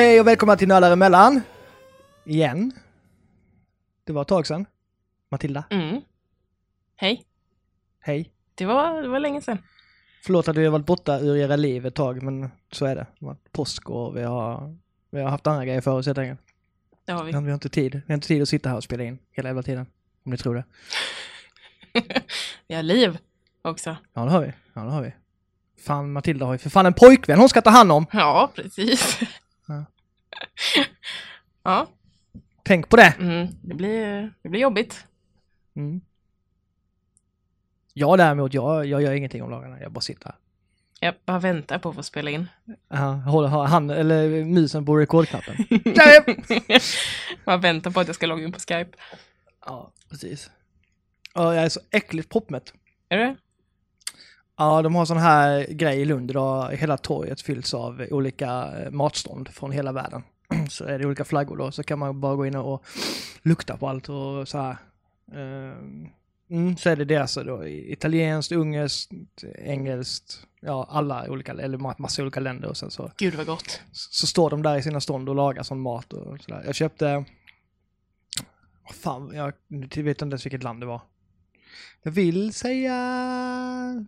Hej och välkomna till Nördar emellan. Igen. Det var ett tag sedan. Matilda, Mm. Hej. hej. Det var, det var länge sedan. Förlåt att vi har varit borta ur era liv ett tag, men så är det. Det har varit påsk och vi har, vi har haft andra grejer för oss helt enkelt. Det har vi. Vi har inte tid. Vi har inte tid att sitta här och spela in hela jävla tiden. Om ni tror det. Vi har liv också. Ja, det har vi. Ja, det har vi. Fan, Matilda har ju för fan en pojkvän hon ska ta hand om. Ja, precis. Ja. ja, Tänk på det. mm. det, blir, det blir jobbigt. Mm. Jag däremot, jag, jag gör ingenting om dagarna. Jag bara sitter här. Jag bara väntar på att få spela in. Ja, han, eller musen på rekordknappen. Jag väntar på att jag ska logga in på Skype. ja, precis. Ja, jag är så äckligt proppmätt. Är det? Ja, de har sån här grej i Lund idag. Hela torget fylls av olika eh, matstånd från hela världen. Så är det olika flaggor då, så kan man bara gå in och lukta på allt och så här. Eh, Mm, så är det deras då, italienskt, ungerskt, engelskt, ja alla olika, eller ma- massa olika länder och sen så, Gud vad gott. så står de där i sina stånd och lagar sån mat och sådär. Jag köpte, fan, jag vet inte ens vilket land det var. Jag vill säga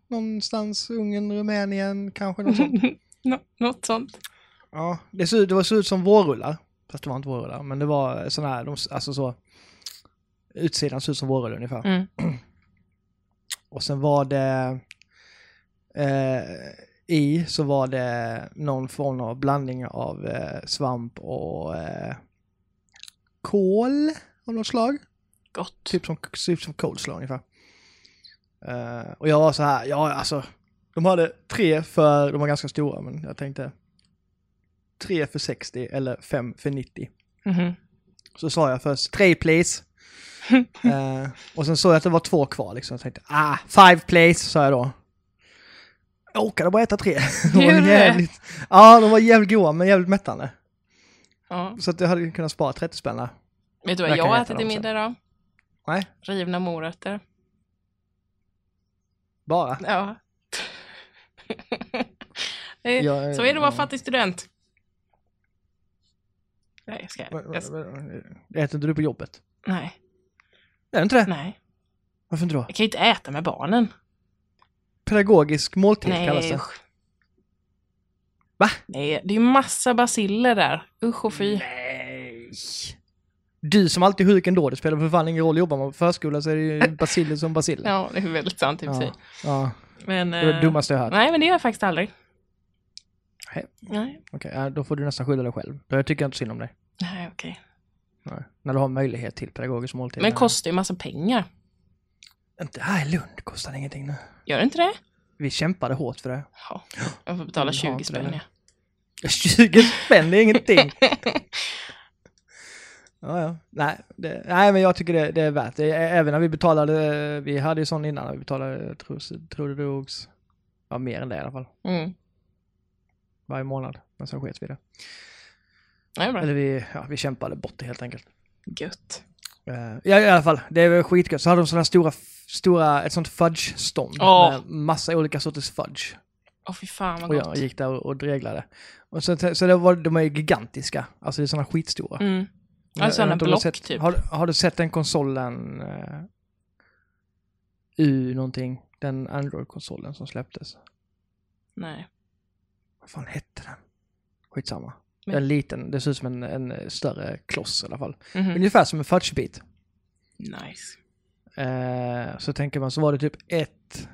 någonstans Ungern, Rumänien, kanske något sånt. Nå, något sånt. Ja, det såg, det såg ut som vårrullar. Fast det var inte vårrullar, men det var sån här, de, alltså så, utsidan såg ut som vårrullar ungefär. Mm. Och sen var det eh, i så var det någon form av blandning av eh, svamp och eh, kål av något slag. Gott. Typ som, typ som coleslaw ungefär. Eh, och jag var så här, ja alltså, de hade tre för, de var ganska stora men jag tänkte tre för 60 eller fem för 90. Mhm. Så sa jag först, tre please. eh, och sen såg jag att det var två kvar liksom. Jag tänkte, ah, five please, sa jag då. Jag orkade bara äta tre. De var jävligt, ja, de var jävligt goda men jävligt mättande. Ja. Så att jag hade kunnat spara 30 spänn där. Vet du vad Jag jag ätit sen. middag idag? Nej, Rivna morötter. Bara. Ja. Är- Jag- Så är det vara ja. fattig student. Nej, jag ska... Jag, Äter inte du på jobbet? nej, Är det inte det? nej. Varför inte då? Jag kan ju inte äta med barnen. Pedagogisk måltid kallas Nej, det. usch. Va? Nej, det är ju massa basiller där. Usch och fy. Nej. Du som alltid är sjuk ändå, det spelar för fan ingen roll. Jobbar man på förskola så är det ju basiller som basiller. Ja, det är väldigt sant i och för sig. ja. Men, Det var det eh, dummaste jag hört. Nej, men det gör jag faktiskt aldrig. Nej. Nej, Okej, ja, då får du nästan skylla dig själv. Då tycker jag inte synd om dig. nej okej. Nej. När du har möjlighet till pedagogisk måltid. Men det kostar ju massa pengar. Inte här i Lund kostar det ingenting nu. Gör det inte det? Vi kämpade hårt för det. Ja, jag får betala Mm, har 20 inte spänn. det. Ja. 20 spänn, det är ingenting. Ja, ja. Nej, det, nej, men jag tycker det, det är värt det. Även när vi betalade, vi hade ju sån innan, när vi betalade, tror, tror det drogs, ja mer än det i alla fall, Mm. varje månad. Men sen sket vi det. Ja. Eller vi, ja, vi kämpade bort det helt enkelt. Gött. Eh, ja, i alla fall, det är väl skitgött. Så hade de sådana stora, stora, ett sånt fudge-stånd Åh. med massa olika sorters fudge. Åh fy fan vad Och jag gott. gick där och, och dreglade. Och så, så det var, de är ju gigantiska, alltså det är sådana skitstora. Mm. Du har block sett, typ. Har, har du sett den konsolen uh, U någonting? Den Android-konsolen som släpptes. Nej. Vad fan hette den? Skitsamma. Men- En liten, det ser ut som en, en större kloss i alla fall. Mhm. Ungefär som en fudgebit. Nice. Eh, så tänker man, så var det typ ett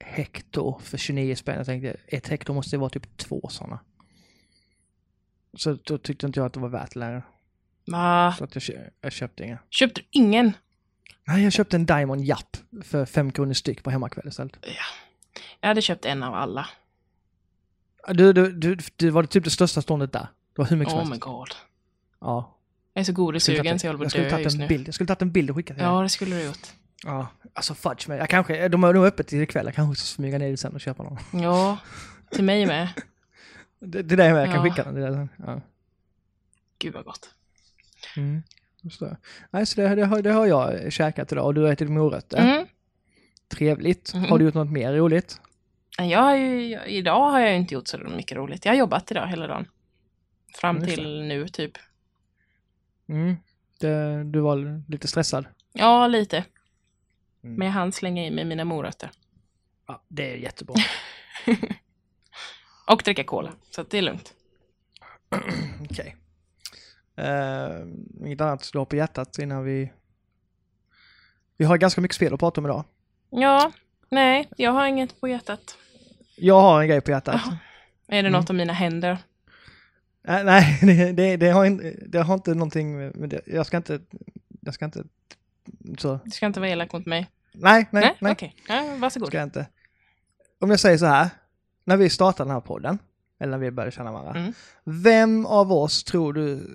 hekto för 29 spänn. Jag tänkte, ett hekto måste vara typ två sådana. Så då tyckte inte jag att det var värt längre. Va? Så att jag, jag köpte inga. Köpte du ingen? Nej, jag köpte en Diamond Japp för fem kronor styck på hemmakväll istället. Jag hade köpt en av alla. Du, du, du, det var typ det största ståndet där. Det var hur mycket Oh som my helst. god. Ja. Jag är så godissugen så jag håller på att dö just en nu. bild. Jag skulle tagit en bild och skickat till. Ja, det skulle du gjort. ja. Alltså fudge med. Jag kanske, de har nog öppet till ikväll. Jag kanske ska smyga ner dit sen och köpa någon. Ja, till mig med. Det, det där är med, jag kan Ja. skicka den. Det där. Ja. Gud vad gott. Mm. Just det. Nej, så det, det, har, det har jag käkat idag och du har ätit morötter. Mm. Trevligt. Mhm. Har du gjort något mer roligt? Jag har ju, jag, idag har jag inte gjort så mycket roligt. Jag har jobbat idag hela dagen. Fram Just till nu typ. Mm. Det, du var lite stressad. Ja, lite. Mm. Men jag hann slänga i mig mina morötter. Ja, det är jättebra. Och dricka cola. Så det är lugnt. Okej. Eh, inget annat har på hjärtat innan vi... Vi har ganska mycket spel att prata om idag. Ja, nej, jag har inget på hjärtat. Jag har en grej på hjärtat. Jaha. Är det Mm. något av mina händer? Eh, nej, det, det, det, har in, det har inte någonting med det. Jag ska inte... Jag ska inte... Så. Du ska inte vara elak mot mig. Nej, nej, nej. Okej, ja, varsågod. Ska jag inte. Om jag säger så här. När vi startade den här podden, eller när vi började känna varandra. Mm. Vem av oss tror du,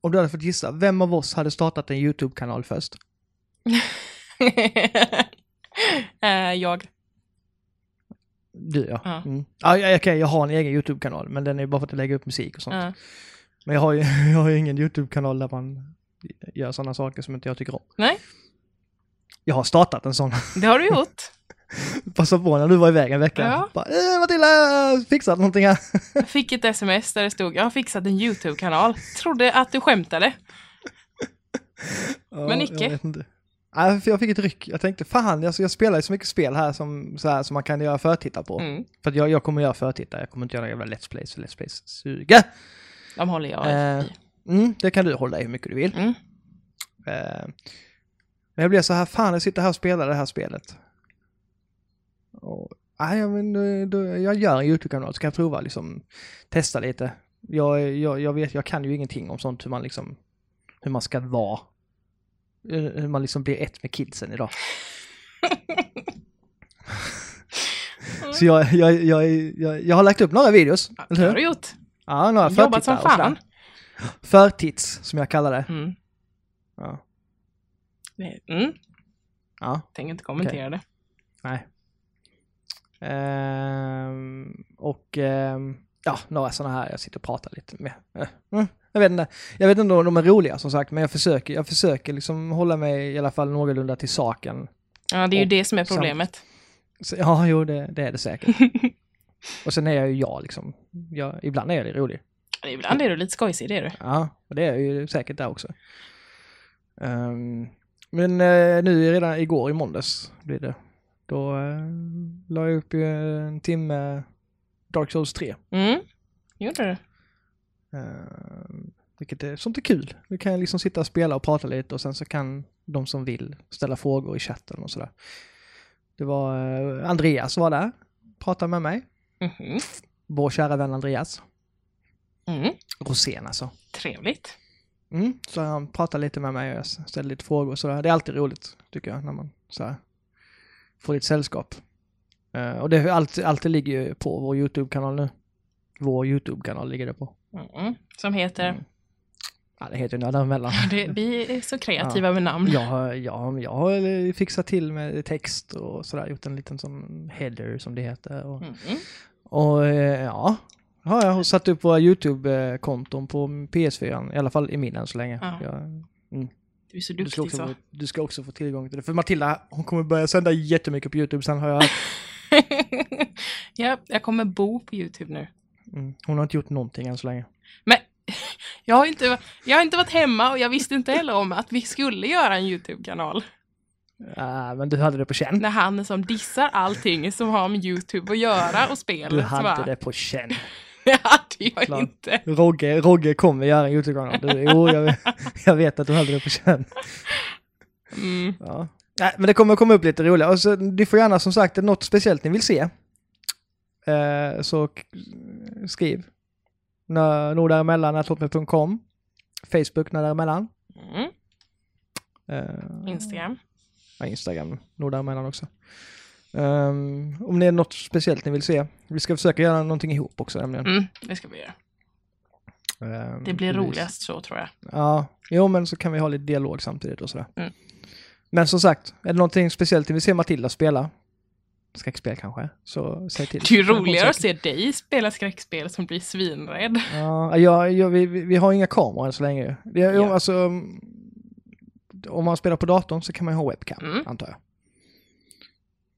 om du hade fått gissa, vem av oss hade startat en YouTube-kanal först? Eh, jag. Du ja. Ja. Mm. ja, okej, jag har en egen YouTube-kanal, men den är bara för att jag lägger upp musik och sånt. Ja. Men jag har ju jag har ju ingen YouTube-kanal där man gör sådana saker som inte jag tycker om. Nej, Jag har startat en sån. det har du gjort. Passa på när du var iväg en vecka. Ja. Bara, eh, Matilda, fixat någonting här. Jag fick ett sms där det stod jag har fixat en YouTube-kanal. Trodde att du skämtade. Ja, Men icke. Jag, jag fick ett ryck. Jag tänkte, fan, alltså, jag spelar ju så mycket spel här som, så här, som man kan göra förtittar på. Mm. För jag, jag kommer göra förtittar, jag kommer inte göra jävla Let's Plays, för Let's Plays suger. De håller jag Eh, i. Mm, det kan du hålla i hur mycket du vill. Mm. Eh, men jag blev så här, fan jag sitter här och spelar det här spelet. Och, nej, men, då, då, jag gör en YouTube-kanal, ska jag prova liksom, testa lite. Jag, jag, jag vet, jag kan ju ingenting om sånt hur man liksom, hur man ska vara. Hur man liksom blir ett med kidsen idag. Så jag, jag, jag, jag, jag har lagt upp några videos, Ja, det har du gjort. Ja, några Jobbat som förtittar fan. Förtits, som jag kallar det. Mm. Ja. Mm. ja. Tänker inte kommentera det. Nej. Ehm, och ehm, ja, några sådana här jag sitter och pratar lite med. Eh, mm, jag vet inte. Jag vet inte om de är roliga som sagt, men jag försöker, jag försöker liksom hålla mig i alla fall någorlunda till saken. Ja, det är ju Och det som är samt- problemet. Så, ja, jo, det, det är det säkert. och sen är jag ju jag liksom. Jag, ibland är jag rolig. Ibland är du lite skojsig, det är du. Ja, och det är jag ju säkert där också. Ehm, men eh, nu redan igår i måndags blir det. Då uh, la jag upp eh, en timme Dark Souls 3. Mm. Gjorde du? Uh, vilket är, sånt är kul. Vi kan liksom sitta och spela och prata lite och sen så kan de som vill ställa frågor i chatten och sådär. Det var eh, Andreas var där, pratade med mig. Mhm. Vår kära vän Andreas. Mm. Rosén alltså. Trevligt. Mm, så han pratade lite med mig och jag ställde lite frågor och sådär. Det är alltid roligt, tycker jag, när man så här, får lite sällskap. Eh, och det, allt, allt det ligger ju på vår YouTube-kanal nu. Vår YouTube-kanal ligger det på. Mm. Som heter? Mm. Ja, det heter emellan. Det, vi är så kreativa med namn. Jag har, jag, jag har fixat till med text och sådär, gjort en liten sån header som det heter. Och, Mm. och eh, ja, har jag satt upp våra YouTube-konton på PS4, i alla fall i min än så länge. Ja. Jag, Du är så Du ska, duktig också, så. få- du ska också få tillgång till det. För Matilda, hon kommer börja sända jättemycket på YouTube sen har jag ja, jag kommer bo på YouTube nu. mm, Hon har inte gjort någonting än så länge. Men jag har, inte, jag har inte varit hemma och jag visste inte heller om att vi skulle göra en YouTube-kanal. Äh, men du hade det på känn. När han som dissar allting som har med YouTube att göra och spelet. Du hade bara, det på känn. Det hade jag Klart. inte. Rogge, Rogge kommer göra en YouTube-kanal. Du, Jo, jag, jag vet att du hade det på känn. Mm. Ja. Nej, men det kommer komma upp lite roliga. Och så, ni får gärna som sagt, något speciellt ni vill se. Eh, så skriv. Nordaremellan.com Facebook Nordaremellan. Mm. Eh, Instagram. Ja, Instagram, Nordaremellan också. Ehm, om det är något speciellt ni vill se. Vi ska försöka göra någonting ihop också nämligen. Mm, det ska vi göra. Ehm, Det blir roligast så tror jag. Ja, jo men så kan vi ha lite dialog samtidigt och sådär. Mm. Men som sagt, är det någonting speciellt ni vill se Matilda spela? Skräckspel kanske? Så säg till. Det är ju roligare att se dig spela skräckspel som blir svinrädd. Ja, ja, ja vi, vi har inga kameror än så länge. Det, Ja. alltså, om man spelar på datorn så kan man ju ha webcam, Mm. antar jag.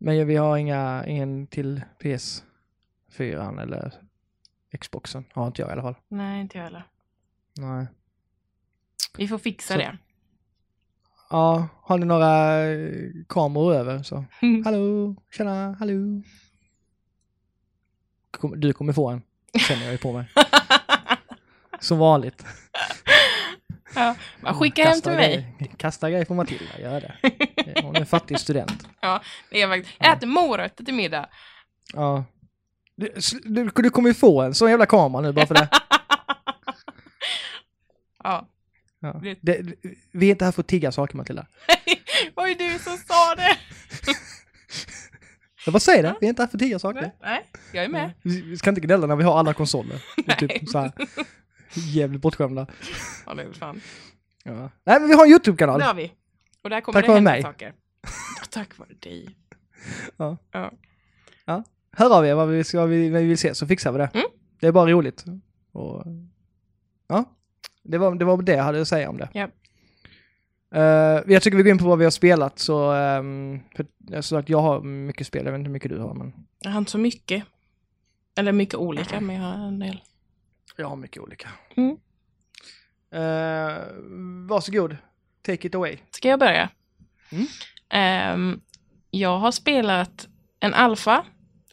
Men vi har inga, ingen till PS4 eller Xboxen. Har inte jag i alla fall. Nej, inte jag heller. Nej. Vi får fixa Så- det. Ja, har ni några eh, kameror över så. Hallå, tjena, hallå. Du kommer få en, känner jag ju på mig. Som vanligt. ja. bara Skicka hem till mig. Grejer, kasta grejer på Matilda, gör det. Hon är en fattig student. Det är faktiskt, Ja. Ät morötter till middag. Ja. Du, du, du kommer ju få en sån jävla kamera nu bara för det. Ja. Ja. Det- vi är inte här för att tigga saker Matilda. Var ju du som sa det. Jag bara säger det, vi är inte här för att tigga saker. Nej, jag är med. Vi ska inte gnälla när vi har alla konsoler. Är Nej. typ så här jävligt bortskämda. Ja, det väl fan. Ja. Nej men vi har en YouTube-kanal. Det har vi. Och där kommer Tack det hända mig. saker. Ja, tack vare dig. Ja. Ja. Hör av er vad vi, ska, vad vi, vill se så fixar vi det. Mm. Det är bara roligt. Och, ja, det var, det var det jag hade att säga om det. Ja. Eh, jag tycker vi går in på vad vi har spelat så, um, för, jag sa att jag har mycket spel, jag vet inte hur mycket du har men Jag har inte så mycket. Eller mycket olika, men jag har en del. Jag har mycket olika. Mm. Uh, varsågod, take it away. Ska jag börja? Mm. Ehm, jag har spelat en alfa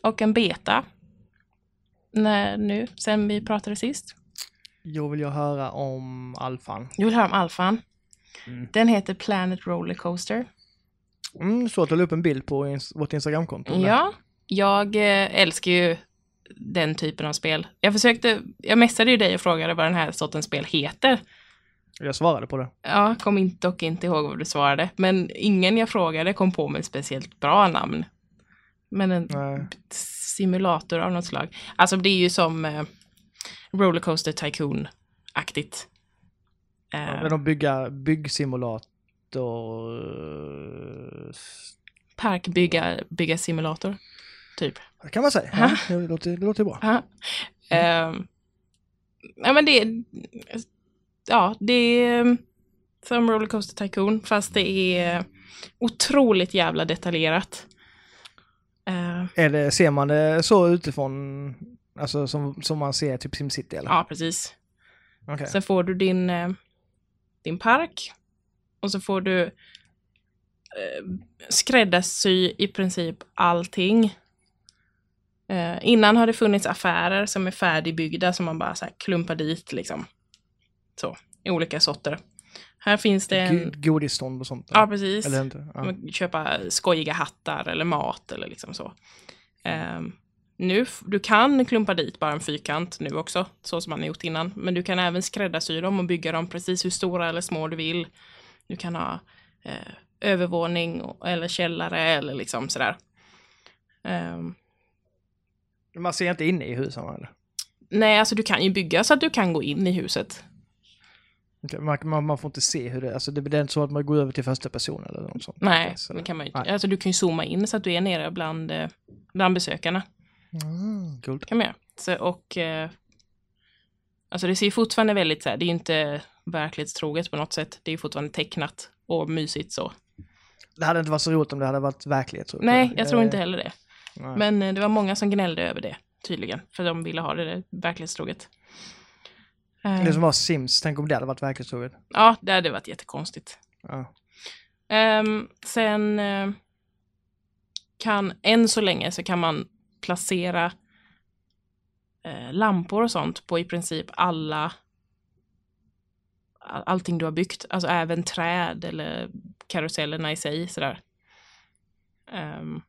och en beta. När, nu, sen vi pratade sist. Då vill jag höra om alfan. Du vill höra om alfan? Mm. Den heter Planet Rollercoaster. Mm, så att du la upp en bild på ins- vårt Instagramkonto. Ja, jag eh, älskar ju den typen av spel. Jag försökte, jag messade ju dig och frågade vad den här sortens spel heter. Jag svarade på det. Ja, kom inte dock inte ihåg vad du svarade. Men ingen jag frågade kom på med speciellt bra namn. Men en Nej. simulator av något slag. Alltså det är ju som eh, Rollercoaster Tycoon-aktigt. Eh, Ja, men de bygga byggsimulator... parkbygga bygga simulator, typ. Det kan man säga. Ja, det, låter, det låter bra. Aha. Ehm, ja men det ja det är som Rollercoaster Tycoon fast det är otroligt jävla detaljerat. Eh, Är det, ser man det så utifrån, alltså som, som man ser typ SimCity eller? ja precis. Okej. Sen får du din, eh, din park och så får du eh, skräddarsy i princip allting. Eh, innan har det funnits affärer som är färdigbyggda som man bara så här klumpar dit liksom. Så, i olika sorter. Här finns det en... Go- Godisstånd och sånt? Ja, precis. Eller inte? Ja. Man köpa skojiga hattar eller mat eller liksom så. Ehm, nu, du kan klumpa dit bara en fyrkant nu också, så som man har gjort innan. Men du kan även skräddarsy dem och bygga dem precis hur stora eller små du vill. Du kan ha eh, övervåning eller källare eller liksom sådär. Ehm, Man ser inte inne i husen eller? nej, alltså du kan ju bygga så att du kan gå in i huset. Man, man, man får inte se hur det är, alltså det, det är inte så att man går över till första person eller något sånt? Nej, så- det kan man ju inte. Alltså du kan ju zooma in så att du är nere bland, eh, bland besökarna. Mm, coolt. kan man göra. Så, och eh, alltså det ser ju fortfarande väldigt så här, det är ju inte verklighetstroget på något sätt. Det är ju fortfarande tecknat och mysigt så. Det hade inte varit så roligt om det hade varit verklighet. tror Nej, jag tror Eh, inte heller det. Nej. Men eh, det var många som gnällde över det, tydligen. För de ville ha det där verklighetstroget. Eh, Det som var Sims, tänk om det hade varit verklighetstroget. Ja, det hade varit jättekonstigt. Ja. Ehm, sen eh, kan, än så länge så kan man placera eh, lampor och sånt på i princip alla all- allting du har byggt, alltså även träd eller karusellerna i sig sådär. Ehm,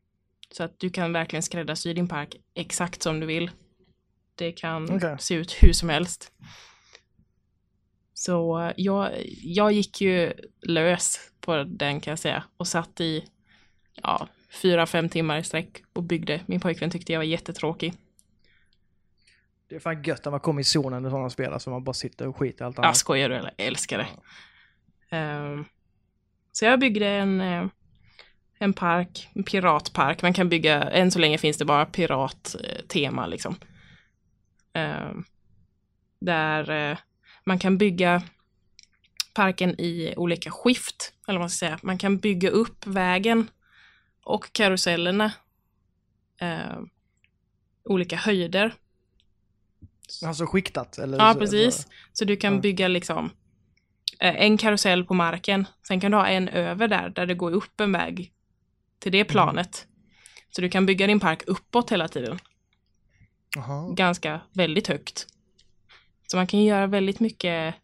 så att du kan verkligen skräddarsy din park exakt som du vill. Det kan Okej. se ut hur som helst. Så eh, jag, jag gick ju lös på den kan jag säga och satt i ja, fyra, fem timmar i sträck och byggde. Min pojkvän tyckte jag var jättetråkig. Det är fan gött när man kommer i zonen när sådana spelar så man bara sitter och skiter i allt Ja, annat. skojar du eller? Jag älskar det. Ehm, så jag byggde en, eh, en park, en piratpark. Man kan bygga, än så länge finns det bara pirattema liksom. Ehm, där eh, man kan bygga parken i olika skift, eller vad man ska säga. Man kan bygga upp vägen och karusellerna eh, olika höjder. Alltså skiktat? Eller Ja, precis. Så du kan bygga liksom eh, en karusell på marken. Sen kan du ha en över där, där det går upp en väg till Mm. det planet. Så du kan bygga din park uppåt hela tiden. Jaha. Ganska, väldigt högt. Så man kan göra väldigt mycket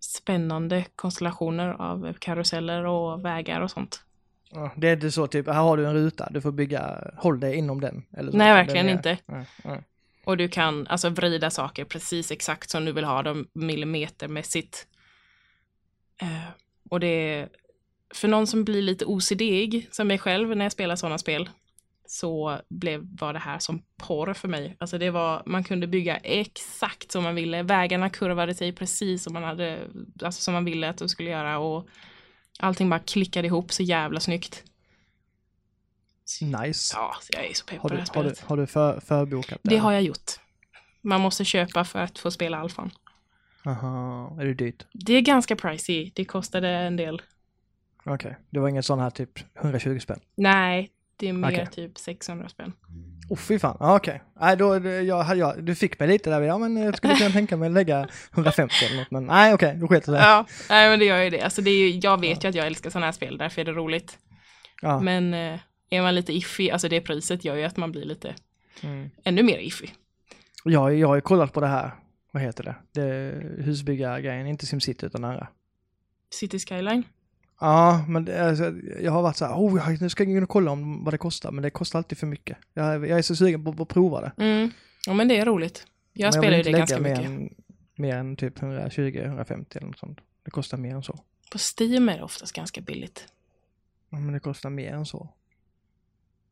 spännande konstellationer av karuseller och vägar och sånt. Ja, det är inte så typ, här har du en ruta, du får bygga, håll dig inom den. Eller så, Nej, verkligen är- inte. Nej, nej. Och du kan alltså vrida saker precis exakt som du vill ha dem millimetermässigt. Eh, och det är för någon som blir lite OCD-ig, som mig själv när jag spelar sådana spel, så blev, var det här som porr för mig. Alltså det var, man kunde bygga exakt som man ville. Vägarna kurvade sig precis som man hade, alltså som man ville att de skulle göra och allting bara klickade ihop så jävla snyggt. Nice. Ja, jag är så pepp Har på det här har du, har du för, förbokat Det har jag gjort. Man måste köpa för att få spela alfan. Aha, är det dyrt? Det är ganska pricey. Det kostade en del. Okej, det var ingen sån här typ 120 spänn? Nej, det är mer Okej. typ 600 spänn. Åh oh, fy fan, ah, okej. Då, det- jag, jag, du fick mig lite där, ja men jag skulle kunna tänka mig att lägga 150 eller något, men nej okej, då sket det. Ja, nej men det gör ju det. Alltså det är ju, jag vet ju att jag älskar sådana här spel, därför är det roligt. Ja. Men eh, är man lite iffy, alltså det priset gör ju att man blir lite Mm. ännu mer iffy. Jag, jag har ju kollat på det här, vad heter det, det husbyggargrejen, inte SimCity utan andra. City Skyline. Ja, men det, alltså, jag har varit så här, oh, nu ska jag gå och kolla om vad det kostar, men det kostar alltid för mycket. Jag, jag är så sugen på, på att prova det. Mm. Ja men det är roligt. Jag Men spelar ju det ganska mycket. Än, mer än typ 120-150 eller något sånt. Det kostar mer än så. På Steam är det oftast ganska billigt. Ja, men det kostar mer än så.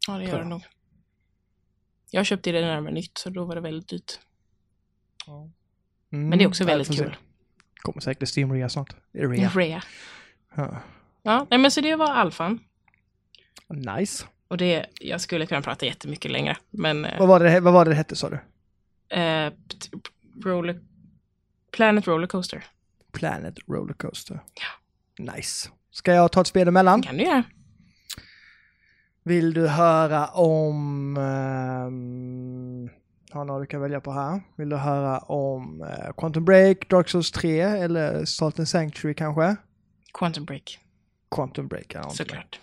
Ja det gör det nog. Jag köpte det närmare nytt, så då var det väldigt dyrt. Mm, Men det är också ja, väldigt får se. kul. Kommer säkert Steam-rea snart. Är det rea? Rea. Ja. Ja, nej men så det var alfan. Nice. Och det, jag skulle kunna prata jättemycket längre, men eh, Vad var, det, vad var det det hette sa du? eh, roller, Planet Rollercoaster. Planet Rollercoaster. Ja. Nice. Ska jag ta ett spel emellan? kan du göra. Vill du höra om... Um, ja, några du kan välja på här. Vill du höra om eh, Quantum Break, Dark Souls 3 eller Salt and Sanctuary kanske? Quantum Break, Quantum Break någonting. såklart.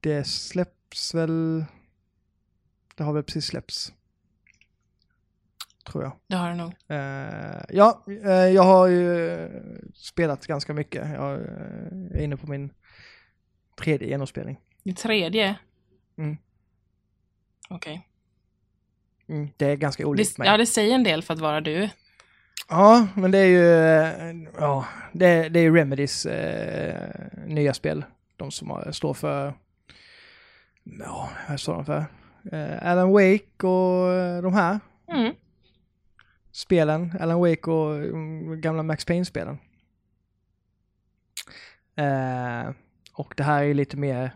Det släpps väl... Det har väl precis släppts. Tror jag. Det har du nog. Eh, ja, eh, jag har ju eh, spelat ganska mycket. Jag är inne på min tredje genomspelning. Det tredje? Mm. Okej. Mm, det är ganska olikt Det, mig. ja, det säger en del för att vara du. Ja, men det är ju, eh, ja, det, det är Remedys eh, nya spel. De som står för, ja, vad står de för? Eh, Alan Wake och eh, de här Mm. spelen. Alan Wake och mm, gamla Max Payne-spelen. Eh, och det här är lite mer,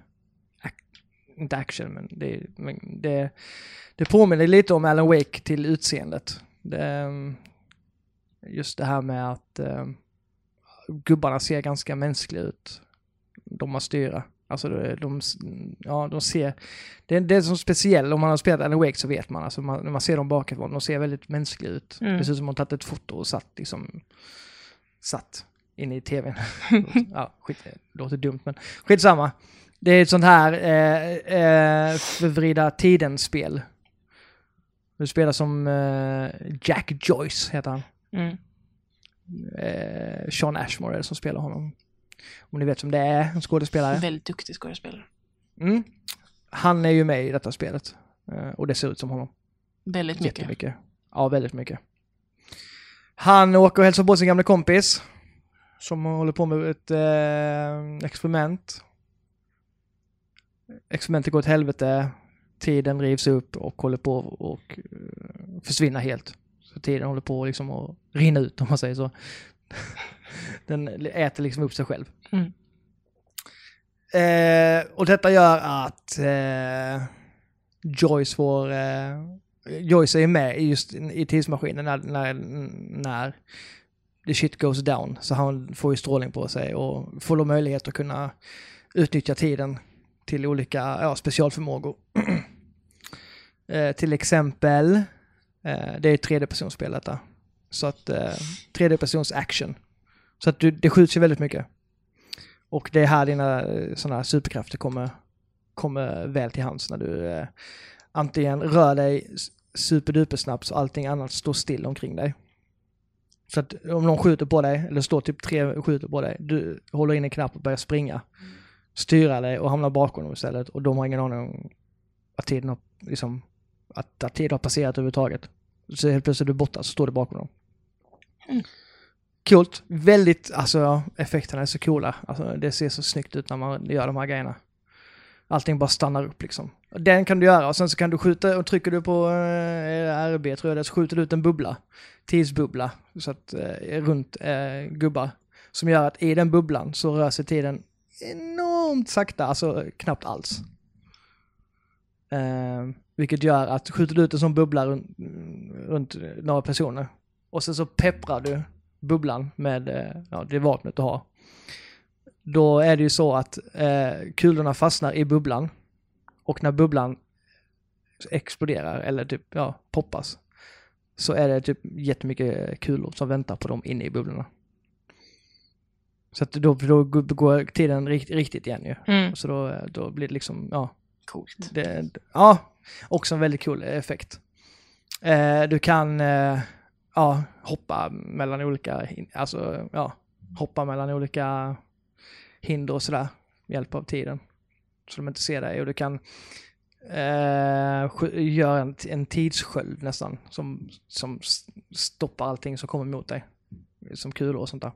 inte action, men det, men det, det påminner lite om Alan Wake till utseendet. Det, mm, just det här med att eh, gubbarna ser ganska mänskliga ut. De man styra. Alltså de, de, ja, de ser, det, är- det är som speciellt, om man har spelat Alan Wake så vet man, alltså man, när man ser dem bakifrån, de ser väldigt mänskliga ut. Mm. Ut som att de tagit ett foto och satt liksom, satt inne i tvn. ja, skit, det låter dumt men skitsamma. Det är ett sånt här eh, eh, förvrida tiden-spel. Du spelar som eh, Jack Joyce, heter han. Mm. Eh, Sean Ashmore är det som spelar honom. Om ni vet vem det är, en skådespelare. Väldigt duktig skådespelare. Mm. Han är ju med i detta spelet. Eh, och det ser ut som honom. Väldigt mycket. Ja, väldigt mycket. Han åker och hälsar på sin gamla kompis. Som håller på med ett eh, experiment. Experimentet går åt helvete. Tiden rivs upp och håller på och eh, försvinna helt. Så tiden håller på liksom att rinna ut om man säger så. Den äter liksom upp sig själv. Mm. Eh, och detta gör att eh, Joyce får... Eh, Joyce är med just i tidsmaskinen när, när, när the shit goes down. Så han får ju strålning på sig och får då möjlighet att kunna utnyttja tiden till olika ja, specialförmågor. eh, till exempel Eh, det är ett tredjepersonsspel detta. Så att eh, tredjepersons action. Så att du, det skjuts ju väldigt mycket. Och det är här dina eh, sådana här superkrafter kommer, kommer väl till hands när du eh, antingen rör dig superduper snabbt så allting annat står still omkring dig. Så att om någon skjuter på dig, eller står typ tre och skjuter på dig, du håller in en knapp och börjar springa, styra dig och hamnar bakom dem istället och de har ingen aning om att tiden har, liksom, att, att tiden har passerat överhuvudtaget. Så helt plötsligt är du borta så står du bakom dem. Mm. Coolt. Väldigt, alltså effekterna är så coola. Alltså, det ser så snyggt ut när man gör de här grejerna. Allting bara stannar upp liksom. Den kan du göra och sen så kan du skjuta och trycker du på eh, RB tror jag det så skjuter du ut en bubbla. Tidsbubbla. Så att eh, runt eh, gubbar. Som gör att i den bubblan så rör sig tiden enormt sakta, alltså knappt alls. Eh, vilket gör att skjuter du ut en sån bubbla runt, runt några personer och sen så pepprar du bubblan med eh, ja, det vapnet du har. Då är det ju så att eh, kulorna fastnar i bubblan och när bubblan exploderar eller typ ja, poppas så är det typ jättemycket kulor som väntar på dem inne i bubblorna. Så att då, då går tiden rikt, riktigt igen ju. Mm. Så då, då blir det liksom, ja, Coolt. det, ja, också en väldigt cool effekt. Eh, du kan eh, ja, hoppa mellan olika, alltså ja, hoppa mellan olika hinder och sådär med hjälp av tiden. Så de inte ser dig och du kan eh, göra en, en tidssköld nästan som, som stoppar allting som kommer mot dig. Som kulor och sånt där.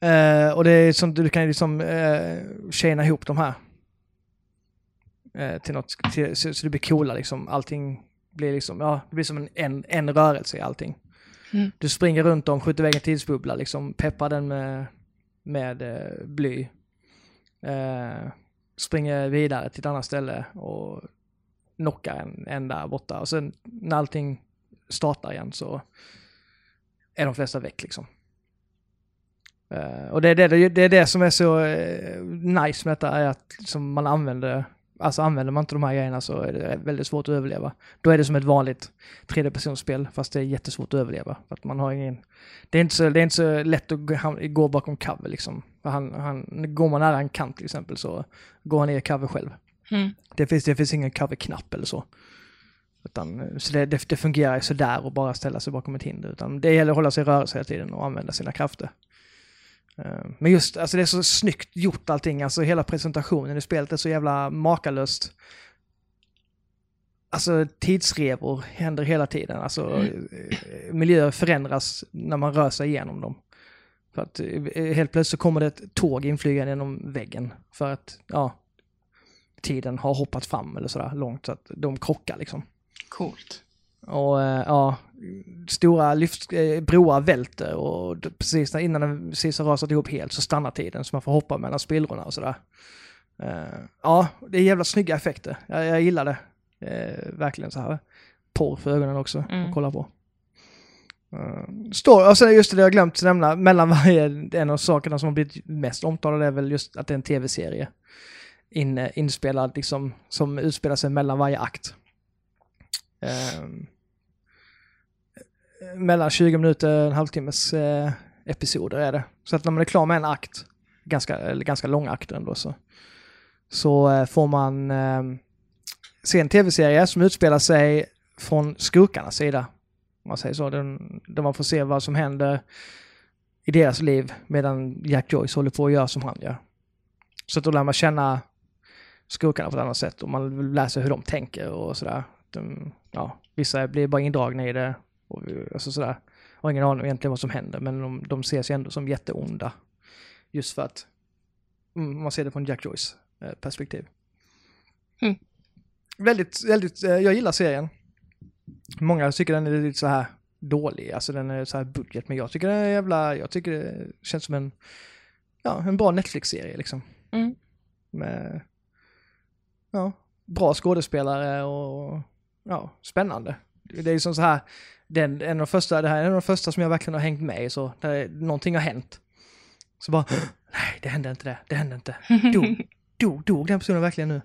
Eh, och det är sånt du kan liksom eh, tjäna ihop de här eh, till något, till, så, så det blir coola liksom. Allting blir liksom, ja, det blir som en, en, en rörelse i allting. Mm. Du springer runt om, skjuter iväg en tidsbubbla, liksom peppar den med, med eh, bly. Eh, springer vidare till ett annat ställe och knockar en, en där borta. Och sen när allting startar igen så är de flesta väck liksom. Eh, och det är det, det är det som är så eh, nice med detta, är att som man använder, alltså använder man inte de här grejerna så är det väldigt svårt att överleva. Då är det som ett vanligt tredjepersonsspel, fast det är jättesvårt att överleva. För att man har ingen, det, är inte så, det är inte så lätt att gå, bakom cover liksom. Han, han, går man nära en kant till exempel så går han ner i cover själv. Mm. Det finns, det finns ingen cover-knapp eller så. Utan, så det, det, det fungerar sådär och bara ställa sig bakom ett hinder. Utan det gäller att hålla sig i rörelse hela tiden och använda sina krafter. Eh, Men just, alltså det är så snyggt gjort allting, alltså hela presentationen i spelet är så jävla makalöst. Alltså tidsrevor händer hela tiden, alltså eh, miljöer förändras när man rör sig igenom dem. För att eh, helt plötsligt så kommer det ett tåg inflygande genom väggen för att, ja, tiden har hoppat fram eller sådär långt så att de krockar liksom. Coolt. Och eh, ja, stora lyft, eh, broar välter och precis innan den precis har rasat ihop helt så stannar tiden så man får hoppa mellan spillrorna och sådär. Eh, ja, det är jävla snygga effekter. Jag, jag gillar det. Verkligen så här. Porr för ögonen också Mm. att kolla på. Står, och sen just det jag glömt nämna, mellan varje, en av sakerna som har blivit mest omtalade är väl just att det är en tv-serie. In, inspelad liksom, som utspelar sig mellan varje akt. Ehm, mellan 20 minuter och en halvtimmes eh, episoder är det. Så att när man är klar med en akt, ganska, eller ganska lång akt ändå, så, så eh, får man eh, se en tv-serie som utspelar sig från skurkarnas sida. Om man säger så. Den, där man får se vad som händer i deras liv medan Jack Joyce håller på att göra som han gör. Så att då lär man känna skurkarna på ett annat sätt och man lär sig hur de tänker och sådär. De, ja, vissa blir bara indragna i det och alltså sådär. Har ingen aning egentligen vad som händer men de, de ses ju ändå som jätteonda. Just för att man ser det från Jack Joyce eh, perspektiv. Mm. Väldigt, väldigt, eh, jag gillar serien. Många tycker den är lite så här dålig, alltså den är så här budget, men jag tycker den är jävla, jag tycker det känns som en, ja, en bra Netflix-serie liksom. Mm. Med, ja, bra skådespelare och, ja, spännande. Det är ju som så här, den, en av de första, det här är en av de första som jag verkligen har hängt med i så, där någonting har hänt. Så bara, nej det hände inte det, det hände inte. Dog, dog, dog den personen verkligen nu?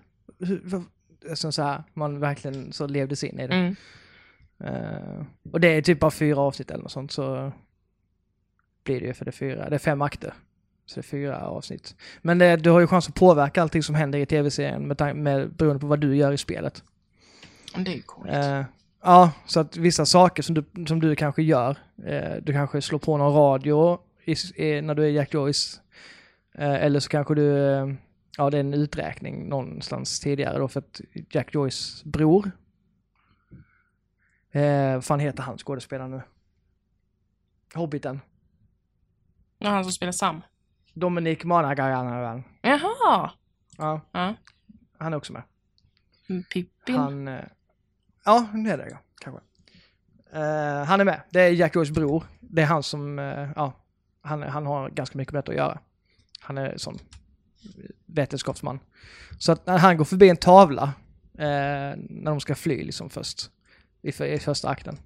Alltså så här, man verkligen så levde sig in i det. Mm. Eh, och det är typ bara fyra avsnitt eller något sånt så blir det ju för det fyra, det är fem akter. Så det är fyra avsnitt. Men det, du har ju chans att påverka allting som händer i tv-serien med, med, beroende på vad du gör i spelet. Det är ju coolt. Eh, ja, så att vissa saker som du, som du kanske gör, eh, du kanske slår på någon radio i, i, när du är Jack Joyce. Eh, eller så kanske du, eh, ja det är en uträkning någonstans tidigare då för att Jack Joyce bror, eh, vad fan heter han skådespelaren nu? Hobbiten. Ja, han som spelar Sam. Dominic Monaghan. Jaha! Ja, Ja. han är också med. Mm, Pippin. Han... Ja, det är det kanske. Uh, han är med. Det är Jack Joyce bror. Det är han som, uh, ja, han, han har ganska mycket med att göra. Han är sån vetenskapsman. Så att när han går förbi en tavla, uh, när de ska fly liksom först, i, för, i första akten,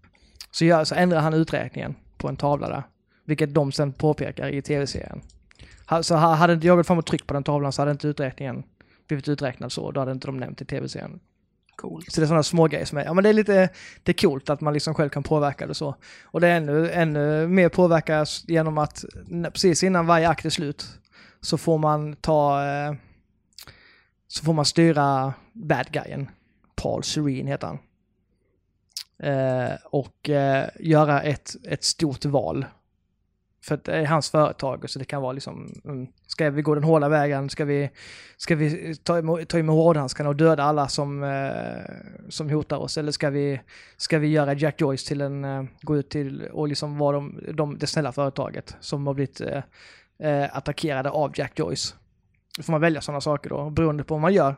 så, gör, så ändrar han uträkningen på en tavla där. Vilket de sen påpekar i tv-serien. Så hade inte jag gått fram och tryckt på den tavlan så hade inte uträkningen blivit uträknad så. Då hade inte de nämnt i tv-serien. Coolt. Så det är sådana små grejer som är, ja men det är lite, det är coolt att man liksom själv kan påverka det så. Och det är ännu, ännu mer påverkas genom att precis innan varje akt är slut så får man ta, eh, så får man styra bad guyen. Paul Serene heter han. Eh, och eh, göra ett, ett stort val. För det är hans företag, så det kan vara liksom, mm, ska vi gå den hårda vägen? Ska vi, ska vi ta, emot, ta med hårdhandskarna och döda alla som, eh, som hotar oss? Eller ska vi, ska vi göra Jack Joyce till en, eh, gå ut till och liksom vara de, de, det snälla företaget som har blivit eh, eh attackerade av Jack Joyce? Då får man välja sådana saker då, beroende på vad man gör.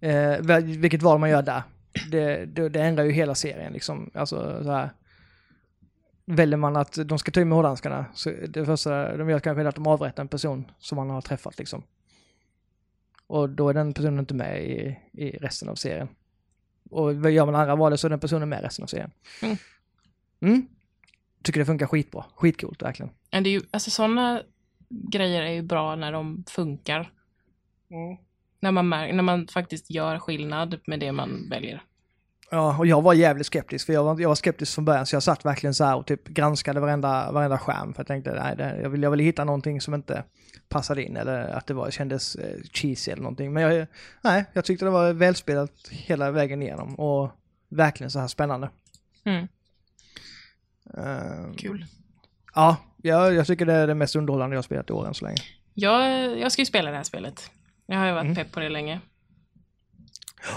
Eh, vilket val man gör där. Det, det, det ändrar ju hela serien liksom. Alltså så här. Väljer man att de ska ta in med hårdhandskarna, så det första de gör kanske är att de avrättar en person som man har träffat liksom. Och då är den personen inte med i, i resten av serien. Och gör man andra valet så är den personen med i resten av serien. Mm. Mm. Tycker det funkar skitbra. Skitcoolt verkligen. Men det är ju, alltså sådana grejer är ju bra när de funkar. När man, mär, när man faktiskt gör skillnad med det man väljer. Ja, och jag var jävligt skeptisk, för jag var, jag var skeptisk från början, så jag satt verkligen så här och typ granskade varenda, varenda skärm, för jag tänkte, nej, det, jag, vill, jag ville hitta någonting som inte passade in, eller att det var, kändes eh, cheesy eller någonting. Men jag, nej, jag tyckte det var välspelat hela vägen igenom, och verkligen så här spännande. Mm. Eh, Kul. ja, jag, jag tycker det är det mest underhållande jag spelat i år än så länge. Jag, jag ska ju spela det här spelet. Jag har ju varit Mm. pepp på det länge.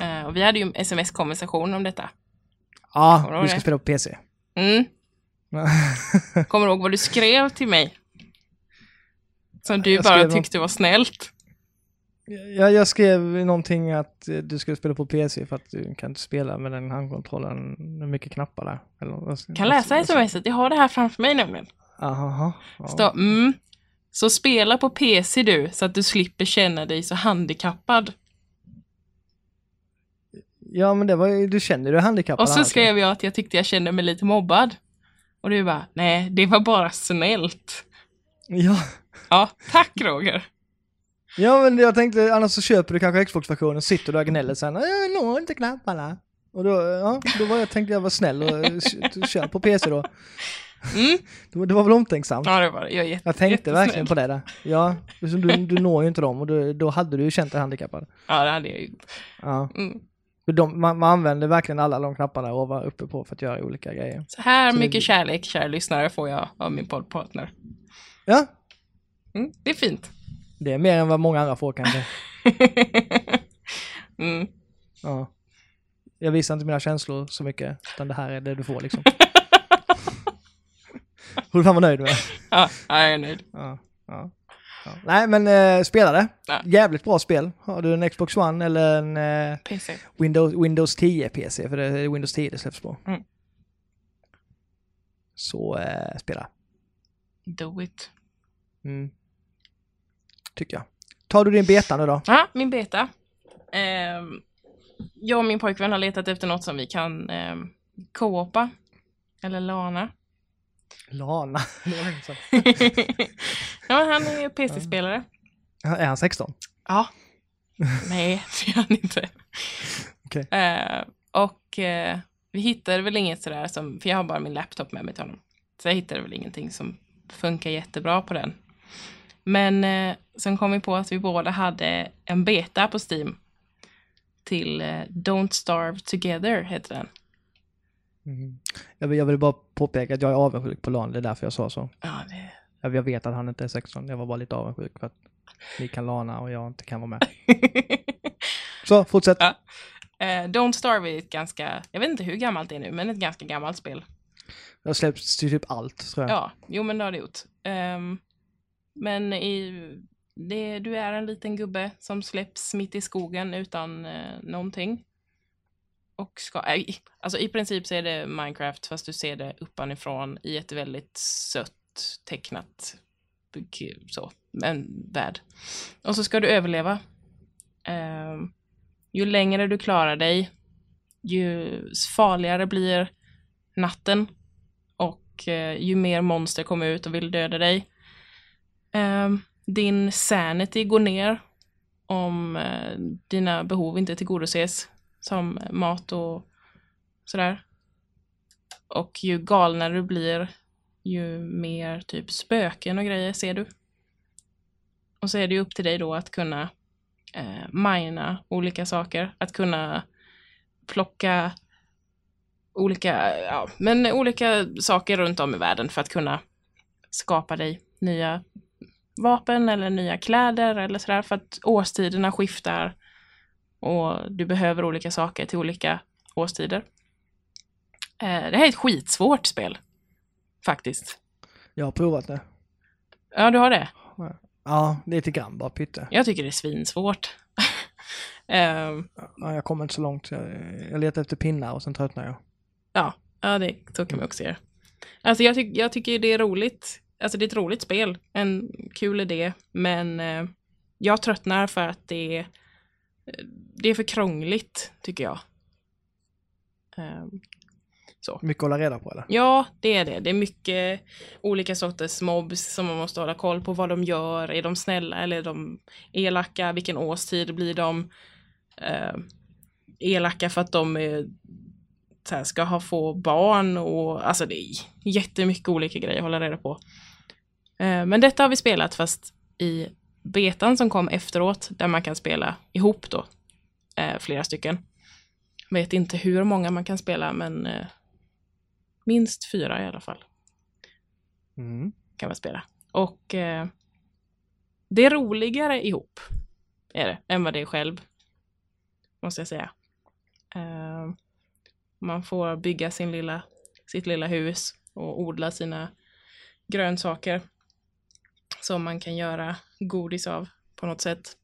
Eh, och vi hade ju en sms-konversation om detta. Du Ja, vi ska det? spela på PC. Mm. Kommer du ihåg vad du skrev till mig? Som du Jag bara tyckte var snällt. jag, jag skrev någonting att eh, du skulle spela på PC för att du kan inte spela med den handkontrollen, är mycket knappar där. Eller, Kan läsa smset, jag har det här framför mig nämligen. Aha, ja. Står, mm. Så spela på PC du, så att du slipper känna dig så handikappad. Ja, men det var ju, du känner du är handikappad? Och så skrev jag att jag tyckte jag kände mig lite mobbad. Och du bara, nej, det var bara snällt. Ja. Ja, tack Roger. ja, men jag tänkte annars så köper du kanske Xbox-versionen, sitter du och gnäller sen, jag når inte knapparna. Och då, ja, då var jag, tänkte jag vara snäll och kör på PC då. Mm. Det var, det var väl omtänksamt. Ja, det var det. Jag är jätte, Jag tänkte verkligen på det där. Ja, du, du når ju inte dem och du, då hade du ju känt dig handikappad. Ja, det hade jag ju. Ja. Mm. De, man, man använder verkligen alla de knapparna och var uppe på för att göra olika grejer. Så här Så det- mycket kärlek, kära lyssnare, får jag av min poddpartner. Ja, Mm, det är fint. det är mer än vad många andra får kanske. mm. Ja. Jag visar inte mina känslor så mycket, utan det här är det du får liksom. Borde fan vara nöjd med. Ja, jag är nöjd. Ja, ja, ja. Nej, men eh, spela det. Ja. Jävligt bra spel. Har du en Xbox One eller en eh, PC. Windows, Windows 10 PC, för det är Windows 10 det släpps på. Mm. Så eh, spela. Do it. Mm. Tycker jag. Tar du din beta nu då? Ja, min beta. Ehm, jag och min pojkvän har letat efter något som vi kan um, co-opa. Eller lana. Lana. Ja, han är ju PC-spelare. är han 16? Ja. Nej, det är han inte. Okej. Eh, och eh, vi hittade väl inget sådär som, för jag har bara min laptop med mig till honom. Så jag hittade väl ingenting som funkar jättebra på den. Men eh, sen kom vi på att vi båda hade en beta på Steam. Till eh, Don't Starve Together heter den. Mm. Jag, vill, jag vill bara påpeka att jag är avundsjuk på LAN, det är därför jag sa så. Ja, det... Jag, jag vet att han inte är 16, jag var bara lite avundsjuk för att ni kan lana och jag inte kan vara med. Så, fortsätt. Ja. Eh, Don't Starve är ett ganska, jag vet inte hur gammalt det är nu, men ett ganska gammalt spel. Det har släppts till typ allt, tror jag. Ja, jo men det har det gjort. Ehm, men i, det, du är en liten gubbe som släpps mitt i skogen utan uh, någonting. Och ska, äh, alltså i princip så är det Minecraft fast du ser det uppanifrån i ett väldigt sött tecknat så, en värld. Och så ska du överleva. Ehm, ju längre du klarar dig, ju farligare blir natten och uh, ju mer monster kommer ut och vill döda dig. Ehm, din sanity går ner om eh, dina behov inte tillgodoses, som mat och sådär. Och ju galnare du blir, ju mer typ spöken och grejer ser du. Och så är det ju upp till dig då att kunna eh, mina olika saker, att kunna plocka olika, ja, men olika saker runt om i världen för att kunna skapa dig nya vapen eller nya kläder eller sådär för att årstiderna skiftar och du behöver olika saker till olika årstider. Eh, det här är ett skitsvårt spel. Faktiskt. Jag har provat det. Ja, du har det. Ja, lite grann bara pytte. Jag tycker det är svinsvårt. Ehm, Ja, jag kommer inte så långt. Jag, jag letar efter pinnar och sen tröttnar jag. Ja, ja det så kan man också göra. Alltså jag, tyck, jag tycker det är roligt. Alltså det är ett roligt spel. En kul idé. Men eh, jag tröttnar för att det är, det är för krångligt, tycker jag. Ehm, Mycket att hålla reda på eller? ja, det är det. Det är mycket olika sorters mobs som man måste hålla koll på vad de gör. Är de snälla eller är de elaka? Vilken årstid blir de? Eh, elaka för att de är, så här, ska ha få barn och alltså det är jättemycket olika grejer att hålla reda på. Eh, men detta har vi spelat fast i betan som kom efteråt där man kan spela ihop då. Eh, flera stycken. Vet inte hur många man kan spela men eh, minst fyra i alla fall Mm. kan man spela. Och eh, det är roligare ihop, är det, än vad det är själv. Måste jag säga. Eh, man får bygga sin lilla, sitt lilla hus och odla sina grönsaker. Som man kan göra godis av på något sätt.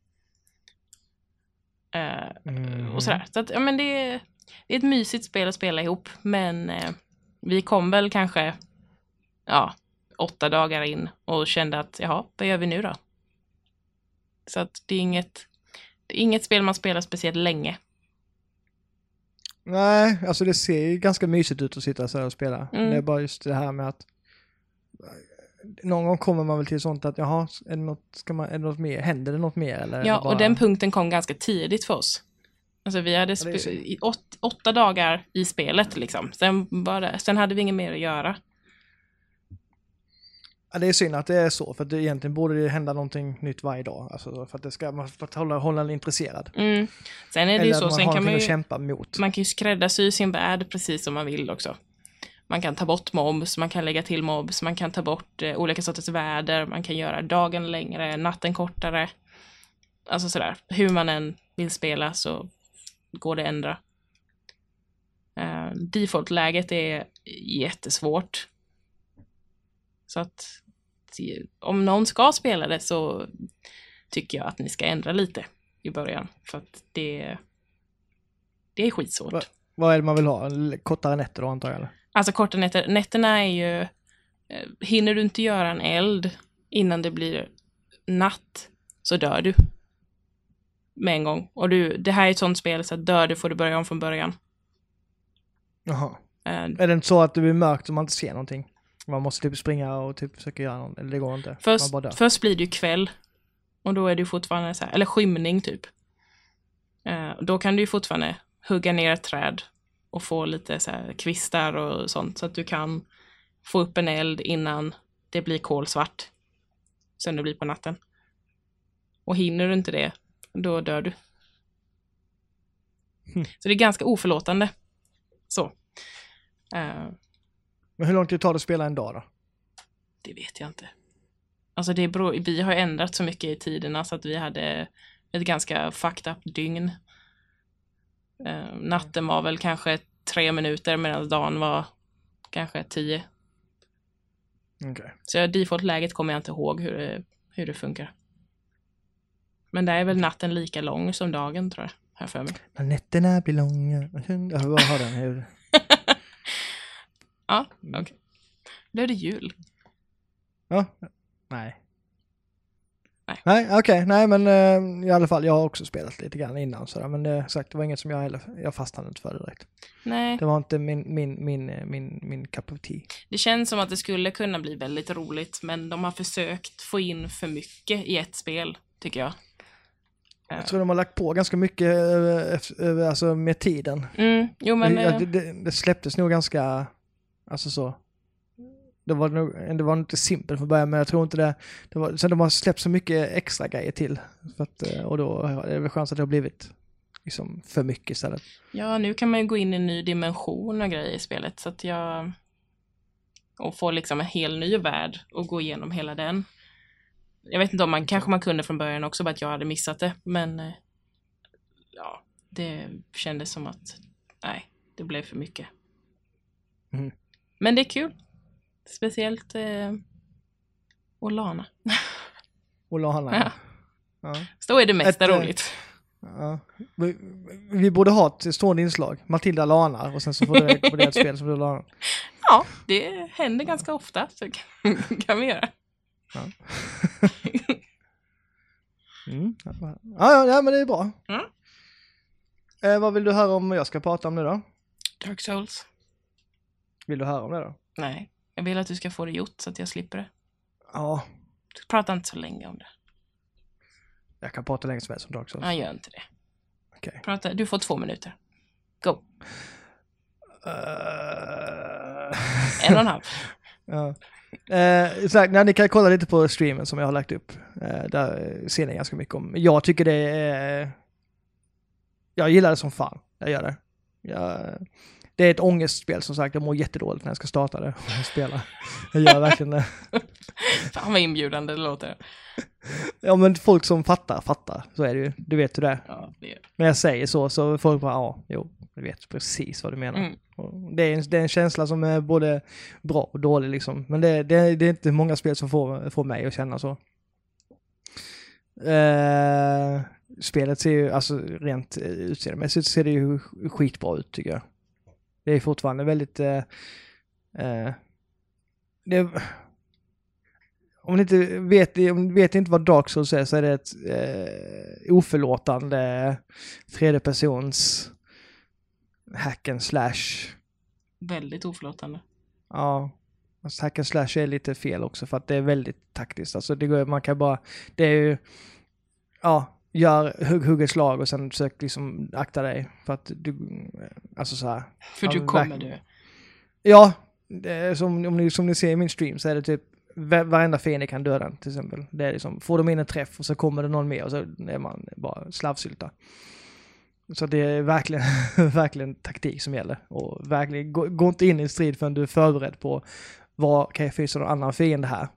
Eh, Mhm. och sådär. Så att, ja, men det, är, det är ett mysigt spel att spela ihop, men eh, vi kom väl kanske, ja, åtta dagar in och kände att jaha, vad gör vi nu då? Så att det är inget, det är inget spel man spelar speciellt länge. Nej, alltså det ser ju ganska mysigt ut att sitta så här och spela. Mm. Det är bara just det här med att någon gång kommer man väl till sånt att jaha, är det något, ska man, är det något mer, händer det något mer eller? Ja, bara... och den punkten kom ganska tidigt för oss. Alltså vi hade Ja, är åt, åtta dagar i spelet liksom. Sen, det, sen hade vi inget mer att göra. Ja, det är synd att det är så, för det egentligen borde det hända någonting nytt varje dag. Alltså för att det ska, man- att hålla, hålla en intresserad. Mm. Sen är det Eller ju så, man sen kan man ju, kämpa mot. man kan ju skräddarsy sin värld precis som man vill också. Man kan ta bort mobs, man kan lägga till mobs, man kan ta bort eh, olika sorters väder, man kan göra dagen längre, natten kortare. Alltså sådär, hur man än vill spela så går det att ändra. Eh, Default-läget är jättesvårt. Så att om någon ska spela det så tycker jag att ni ska ändra lite i början. För att det, det är skitsvårt. Va? Vad är det man vill ha? Kortare nätter då antar jag? Alltså korta nätter. Nätterna är ju... eh, Hinner du inte göra en eld innan det blir natt så dör du. Med en gång. Och du, det här är ett sånt spel så att dör du får du börja om från början. Jaha. Eh, Är det inte så att det blir mörkt och man inte ser någonting? Man måste typ springa och typ försöka göra något, eller det går inte? Först, först blir det ju kväll. Och då är det ju fortfarande så här, eller skymning typ. Eh, då kan du ju fortfarande hugga ner ett träd och få lite så här kvistar och sånt så att du kan få upp en eld innan det blir kolsvart. Sen det blir på natten. Och hinner du inte det, då dör du. Hmm. Så det är ganska oförlåtande. Så. Eh, Men hur lång tid tar det att spela en dag då? det vet jag inte. Alltså det beror, vi har ändrat så mycket i tiderna så att vi hade ett ganska fucked up dygn. Eh, natten var väl kanske tre minuter medan dagen var kanske tio. Okej. Så jag- default-läget kommer jag inte ihåg hur det, hur det funkar. Men där är väl natten lika lång som dagen tror jag, jag för mig. När nätterna blir långa. Jag bara har den. hur- Ja, okej. Blev det jul? Ja. Nej. Nej. Nej, okej. Nej, men eh, i alla fall, jag har också spelat lite grann innan sådär. Men det, sagt, det var inget som jag heller, jag fastnade inte för det direkt. Nej, Det var inte min, min, min, eh, min, min cup of tea. det känns som att det skulle kunna bli väldigt roligt, men de har försökt få in för mycket i ett spel, tycker jag. Jag tror de har lagt på ganska mycket alltså, med tiden. Mm, jo men... eh, det, det, det släpptes nog ganska, alltså så. Det var, nog, det var inte simpelt från början, men jag tror inte det. det var, sen de har släppt så mycket extra grejer till. Att, eh, och då är det väl chans att det har blivit liksom för mycket istället. Ja, nu kan man ju gå in i en ny dimension och grejer i spelet, så att jag... Och få liksom en hel ny värld och gå igenom hela den. Jag vet inte om man, kanske man kunde från början också, bara att jag hade missat det, men... eh, Ja, det kändes som att, nej, det blev för mycket. Mm. Men det är kul. Speciellt eh, Olana. Handla. Ja. Ja. Så då är det mesta Ett, eh, roligt. Ja. Vi, vi borde ha ett stående inslag. Matilda lanar och sen så får det rekommendera ett spel som du lanar. Ja, det händer ganska ofta, så kan, kan vi göra. Mm. Ja, ja, ja, men det är bra. Mm. Eh, vad vill du höra om jag ska prata om nu då? Dark Souls. Vill du höra om det då? Nej, jag vill att du ska få det gjort så att jag slipper det. Ja, Prata inte så länge om det. jag kan prata länge som helst om Dark Souls. Ja, gör inte det. Okej. Prata, du får två minuter. Go. Eh, En och en halv. ja. Eh, så här, nej, ni kan kolla lite på streamen som jag har lagt upp. Eh, där ser ni ganska mycket om. Jag tycker det är... Jag gillar det som fan. Jag gör det. Jag, det är ett ångestspel som sagt. Jag mår jättedåligt när jag ska starta det och spela. Jag gör verkligen det. Fan vad inbjudande det låter. Ja men folk som fattar, fattar. Så är det ju. Du vet hur det är. Ja, det är När jag säger så, så folk bara ja, jo, jag vet precis vad du menar. Mm. Det, är en, det är en känsla som är både bra och dålig liksom. Men det, det, det är inte många spel som får, får mig att känna så. Eh, spelet ser ju, alltså rent eh, utseendemässigt ser det ju skitbra ut tycker jag. Det är fortfarande väldigt... Eh, eh, det, om ni inte vet, om ni vet inte vad Dark Souls är så är det ett eh, oförlåtande tredjepersons hack and slash. väldigt oförlåtande. Ja, alltså hack and slash är lite fel också för att det är väldigt taktiskt. Alltså det går, man kan bara, det är ju, ja, gör, hugg, hugg ett slag och sen försök liksom akta dig för att du, alltså så här. För du kommer dö. Ja, som, om ni, som ni ser i min stream så är det typ va- varenda fiende kan döda den till exempel. Det är liksom, får de in en träff och så kommer det någon mer och så är man bara slavsylta. Så det är verkligen, verkligen taktik som gäller. Och verkligen, gå, gå inte in i en strid förrän du är förberedd på vad kan jag fysa någon annan fiende här.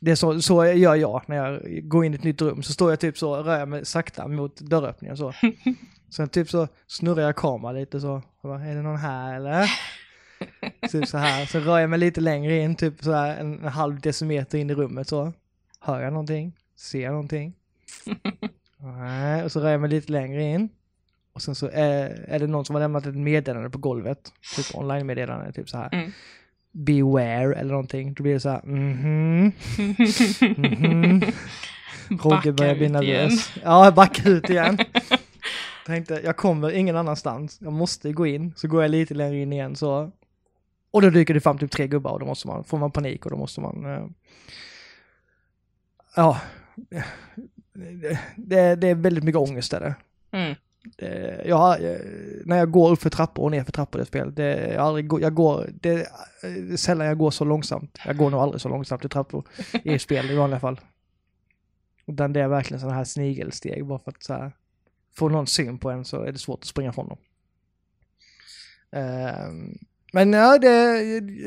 Det är så, så gör jag när jag går in i ett nytt rum. Så står jag typ så, rör jag mig sakta mot dörröppningen så. Sen typ så snurrar jag kameran lite så. Och bara, är det någon här eller? Typ så här. Så rör jag mig lite längre in, typ så här en, en halv decimeter in i rummet så. Hör jag någonting? Ser jag någonting? Nej, och så rör jag mig lite längre in. Och sen så är, är det någon som har lämnat ett meddelande på golvet. Typ online-meddelande, typ så här. Mm. Beware eller någonting. Då blir det så här, mhm. Mhm. Rogge Backa börjar bli nervös. Ja, jag backar ut igen. Tänkte, jag kommer ingen annanstans. Jag måste gå in. Så går jag lite längre in igen så. Och då dyker det fram typ tre gubbar och då måste man, får man panik och då måste man... eh, ja. Det, det, det är väldigt mycket ångest är det. Mm. Eh, jag, har, eh, när jag går upp för trappor och ner för trappor i ett spel, det, jag, aldrig, jag går, det, är sällan jag går så långsamt. Jag går nog aldrig så långsamt i trappor i spel i vanliga fall. Utan det är verkligen sådana här snigelsteg bara för att så här, få någon syn på en så är det svårt att springa från dem. Ehm, men ja, det,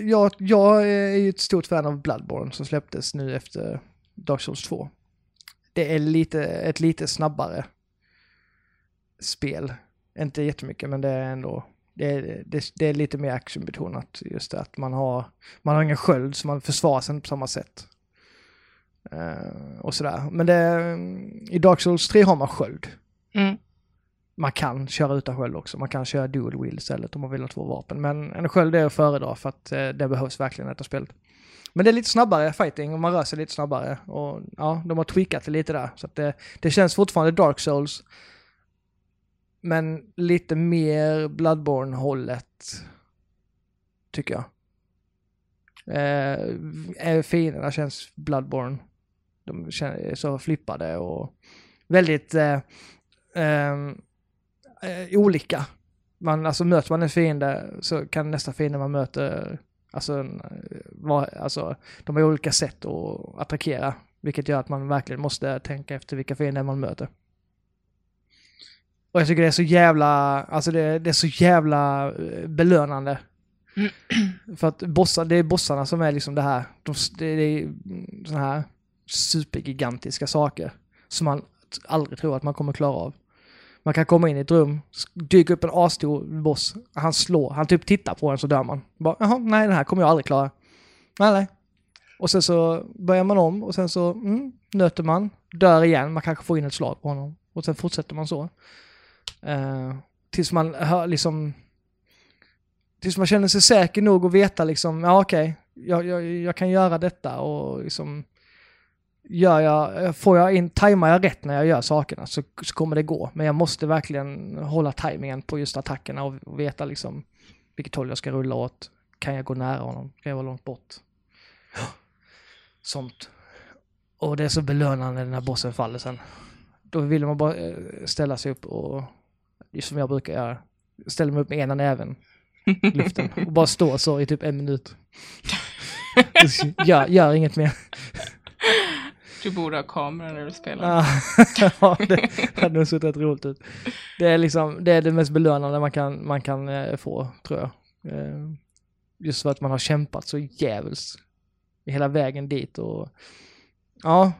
jag, jag är ju ett stort fan av Bloodborne som släpptes nu efter Dark Souls 2. Det är lite, ett lite snabbare spel. Inte jättemycket, men det är ändå det är, det, det är lite mer actionbetonat. Just det att man har, man har ingen sköld så man försvarar sig inte på samma sätt. Eh, och sådär. Men det, i Dark Souls 3 har man sköld. Mm. Man kan köra utan sköld också. Man kan köra dual wheel istället om man vill ha två vapen. Men en sköld är att föredra för att eh, det behövs verkligen i detta spelet. Men det är lite snabbare fighting och man rör sig lite snabbare. Och ja, de har tweakat det lite där. Så att det, det känns fortfarande Dark Souls. Men lite mer Bloodborne-hållet. Tycker jag. Eh, eh fienderna känns Bloodborne. De känns så flippade och väldigt eh, ehm, eh, olika. Man, alltså möter man en fiende så kan nästa fiende man möter, alltså, eh, var, alltså de har olika sätt att attackera. Vilket gör att man verkligen måste tänka efter vilka fiender man möter. Och jag tycker det är så jävla, alltså det, det är så jävla eh, belönande. För att bossar, det är bossarna som är liksom det här, de, det, det är sådana här supergigantiska saker som man aldrig tror att man kommer klara av. Man kan komma in i ett rum, dyka upp en asstor boss, han slår, han typ tittar på en så dör man. Bara, Jaha, nej den här kommer jag aldrig klara. Nej, nej. Och sen så börjar man om och sen så mm, nöter man, dör igen, man kanske får in ett slag på honom. Och sen fortsätter man så. Eh, tills man hör liksom... Tills man känner sig säker nog att veta liksom, ja okej, jag, jag, jag kan göra detta och liksom... Gör jag, får jag in, tajmar jag rätt när jag gör sakerna så, så kommer det gå. Men jag måste verkligen hålla tajmingen på just attackerna och, och veta liksom vilket håll jag ska rulla åt. Kan jag gå nära honom? Kan jag vara långt bort? Sånt. Och det är så belönande när bossen faller sen. Då vill man bara eh, ställa sig upp och, som jag brukar göra, ställa mig upp med ena näven i luften och bara stå så i typ en minut. gör, gör inget mer. Du borde ha kamera när du spelar. Ja, ja, det hade nog sett rätt roligt ut. Det är liksom, det är det mest belönande man kan, man kan eh, få, tror jag. Eh, just för att man har kämpat så jävels hela vägen dit och ja.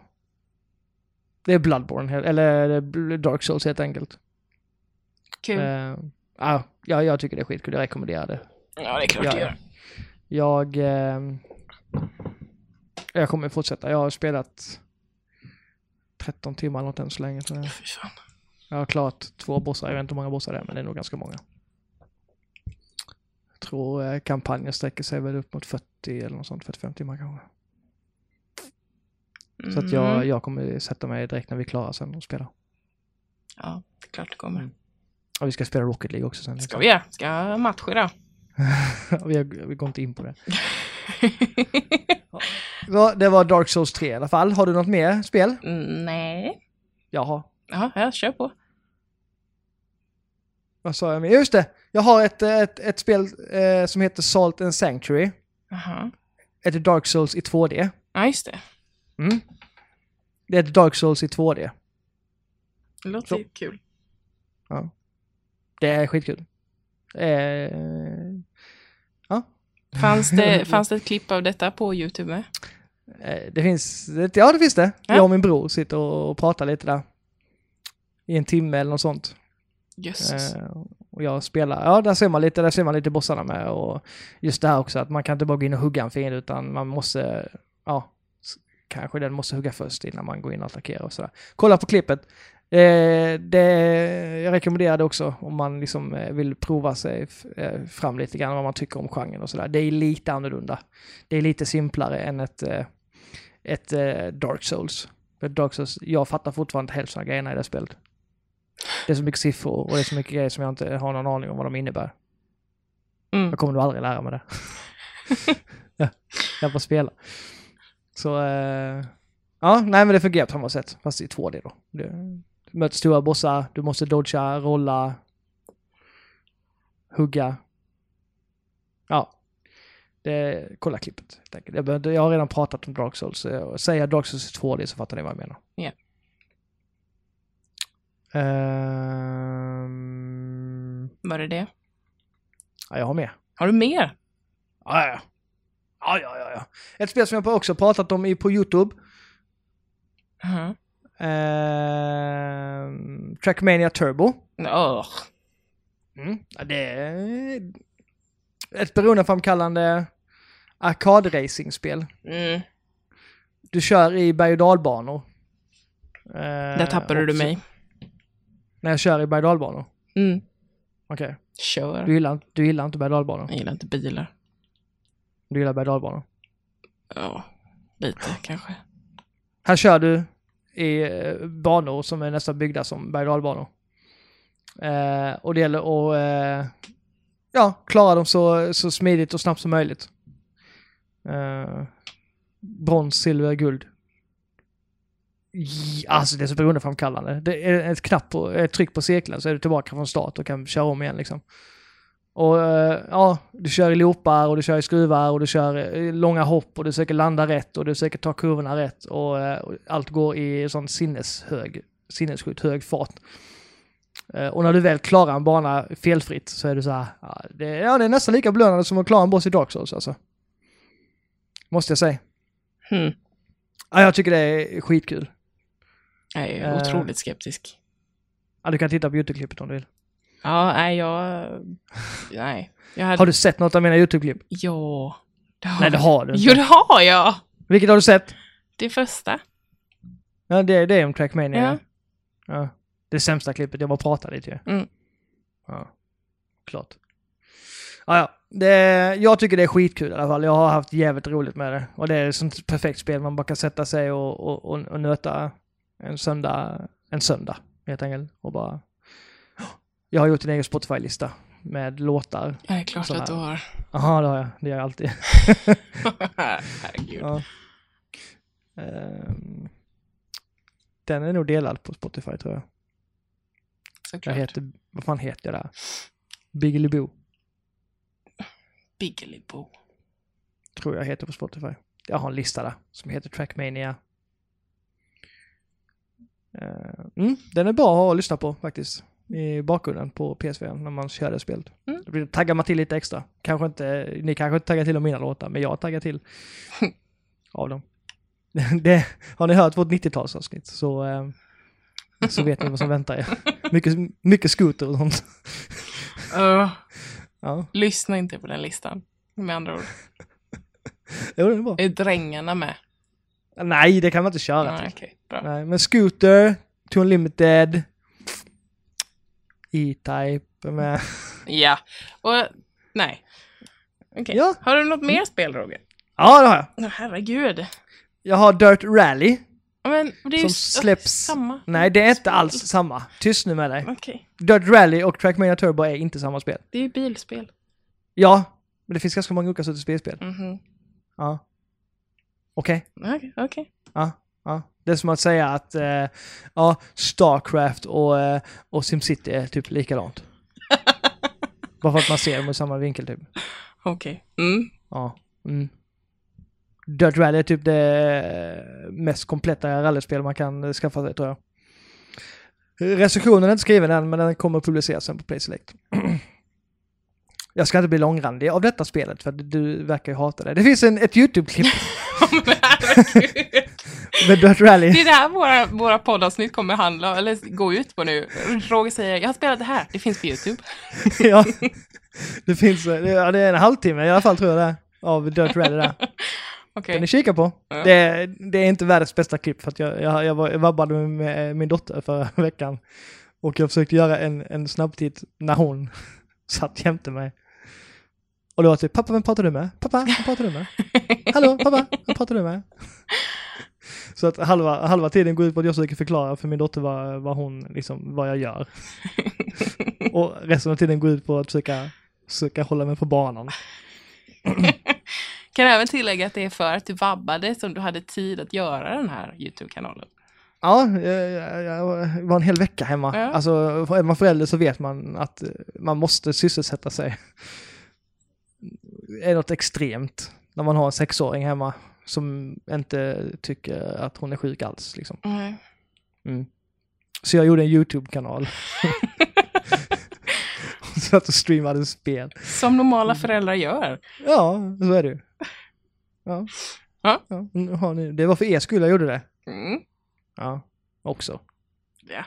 Det är Bloodborne, eller Bl- Dark Souls helt enkelt. Kul. Eh, ja, jag, jag tycker det är skitkul, jag rekommenderar det. ja, det är klart ja, du gör. Jag, eh, jag kommer fortsätta, jag har spelat 13 timmar eller något än så länge. Så jag, jag har klarat två bossar, jag vet inte hur många bossar det är, men det är nog ganska många. Jag tror eh, kampanjen sträcker sig väl upp mot 40 eller något sånt, 45 timmar kanske. Så att jag, Mm. jag kommer sätta mig direkt när vi är klara sen och spela. Ja, det är klart det kommer. Och vi ska spela Rocket League också sen. Ska vi göra? Ska jag ha match idag? vi, har, vi går inte in på det. Ja, Det var Dark Souls 3 i alla fall. Har du något mer spel? Mm, Nej. Jaha. Ja, jag kör på. Vad sa jag med? Just det! Jag har ett, ett, ett spel eh, som heter Salt and Sanctuary. Jaha. Ett Dark Souls i 2D. Ja, just det. Mm. Det är ett Dark Souls i 2D. Det låter Så. kul. Det är skitkul. Eh, Fanns det, fanns det ett klipp av detta på YouTube med? eh, det finns, ja det finns det. Ja. Jag och min bror sitter och pratar lite där. I en timme eller något sånt. Jösses. Eh, och jag spelar, ja där ser man lite, där ser man lite bossarna med och just det här också att man kan inte bara gå in och hugga en fiende utan man måste, ja, kanske den måste hugga först innan man går in och attackerar och sådär. Kolla på klippet. Eh, det, jag rekommenderar det också om man liksom eh, vill prova sig eh, fram lite grann vad man tycker om genren och sådär. Det är lite annorlunda. Det är lite simplare än ett, ett Dark Souls. För Dark Souls, jag fattar fortfarande inte hälften av grejerna i det spelet. Det är så mycket siffror och det är så mycket grejer som jag inte har någon aning om vad de innebär. Mm. Jag kommer nog aldrig lära mig det. ja, jag får spela. Så, eh, ja, nej men det fungerar på samma sätt, fast i 2D då. Det möter stora bossar, du måste dodga, rolla, hugga. Ja. Det, kolla klippet. helt enkelt. Jag, behöver- jag har redan pratat om Dark Souls. Säger jag Dark Souls 2D så fattar ni vad jag menar. Ja. Ehm, Var det det? ja, jag har mer. Har du mer? Ja, ja. Ja, ja, ja, ja. Ett spel som jag också pratat om i, på YouTube. Mhm. Ehm, Trackmania Turbo. Åh. Mm. Ja, det är ett beroendeframkallande arkadracingspel. Mm. Du kör i berg och dalbanor. Eh, Där tappade du också- mig. När jag kör i berg och dalbanor? Mm. Okej. Kör. Du, gillar, du gillar inte berg och dalbanor? Jag gillar inte bilar. Du gillar berg och dalbanor? Ja, lite kanske. Här kör du i eh, banor som är nästan byggda som berg och dalbanor. Eh, och det gäller att eh, ja, klara dem så, så smidigt och snabbt som möjligt. Eh, brons, silver, guld. Ja, Alltså det är så beroendeframkallande. Det är ett knapp på, ett tryck på cirkeln så är du tillbaka från start och kan köra om igen liksom. Och eh, ja, du kör i loopar och du kör i skruvar och du kör eh, långa hopp och du försöker landa rätt och du försöker ta kurvorna rätt och, eh, och allt går i sån sinneshög, sinnessjukt hög fart. Och när du väl klarar en bana felfritt så är du så här, ja det, ja, det är nästan lika belönande som att klara en boss i Dark Souls alltså. Måste jag säga. Hmm. Ja, jag tycker det är skitkul. Jag är otroligt skeptisk. Ja, du kan titta på YouTube-klippet om du vill. Ja, nej, jag... Nej. Jag hade... Har du sett något av mina YouTube-klipp? Ja. Det har Nej, det har du inte. Jo, det har jag! Vilket har du sett? Det första. Ja, det, det är om Trackmania. Ja. ja. Det sämsta klippet, jag bara pratar lite ju. Mm. Ja, klart. Ja, ja. Det, jag tycker det är skitkul i alla fall. Jag har haft jävligt roligt med det. Och det är ett sånt perfekt spel man bara kan sätta sig och, och, och, och nöta en söndag, en söndag helt enkelt. Och bara... Jag har gjort en egen Spotify-lista med låtar. Ja, det är klart att du har. Jaha, det har jag. Det gör jag alltid. Herregud. Ja. Ehm, den är nog delad på Spotify tror jag. Jag Såklart. heter, vad fan heter jag där? Biggly Boo, Biggly Boo. tror jag heter på Spotify. Jag har en lista där som heter Trackmania. Ehm, mm, den är bra att lyssna på faktiskt. I bakgrunden på PSV när man kör det spelet. Mm. Då taggar man till lite extra. Kanske inte, ni kanske inte taggar till om mina låtar, men jag taggar till av dem. Det, har ni hört vårt 90-talsavsnitt så, eh, så vet ni vad som väntar er. Mycket, mycket scooter och sånt. Uh, Ja, lyssna inte på den listan. Med andra ord. jo, det är bra. Är drängarna med? Nej, det kan man inte köra Nej. Bra. Nej, men Scooter, To Unlimited, E-Type med. Ja. Och, nej. Okej. Ja. Har du något mer spel, Roger? Ja, det har jag. Herregud. Jag har Dirt Rally. Men det är Som ju släpps- samma. Nej, det är inte spel. alls samma. Tyst nu med dig. Okej. Dirt Rally och Trackmania Turbo är inte samma spel. Det är ju bilspel. Ja, men det finns ganska många olika sorters spelspel. Mhm. Ja. Okej. Okej, okej. Ja. Ja. Det är som att säga att eh, ja, Starcraft och, eh, och SimCity är typ likadant. Bara för att man ser dem i samma vinkel typ. Okej. Mm. Ja. Mm. Dirt Rally är typ det mest kompletta rallyspel man kan eh, skaffa sig tror jag. Recensionen är inte skriven än men den kommer att publiceras sen på Play Select. Jag ska inte bli långrandig av detta spelet för du verkar ju hata det. Det finns en, ett YouTube-klipp Men Dirt Rally. Det är det här våra, våra poddavsnitt kommer handla eller gå ut på nu. Roger säger, jag har spelat det här, det finns på YouTube. ja. Det finns, ja, det är en halvtimme i alla fall tror jag det är, av Dirt Rally där. Okej. Kan ni kika på? Ja. Det, det är inte världens bästa klipp för att jag, jag, jag, var, jag vabbade med, med min dotter förra veckan. Och jag försökte göra en, en snabbtitt när hon satt jämte mig. Och det var typ, pappa vem pratar du med? Pappa, vem pratar du med? Hallå, pappa, vem pratar du med? Så att halva, halva tiden går ut på att jag försöker förklara för min dotter vad, vad hon, liksom, vad jag gör. Och resten av tiden går ut på att försöka, försöka hålla mig på banan. Kan även tillägga att det är för att du vabbade som du hade tid att göra den här YouTube-kanalen. Ja, jag, jag var en hel vecka hemma. Ja. Alltså, är man förälder så vet man att man måste sysselsätta sig. Är något extremt när man har en sexåring hemma som inte tycker att hon är sjuk alls. Liksom. Nej. Mm. Så jag gjorde en YouTube-kanal. och satt och streamade spel. Som normala föräldrar gör. Ja, så är det ju. Ja. Ja. ja. Det var för er skull jag gjorde det. Mm. Ja, också. Ja.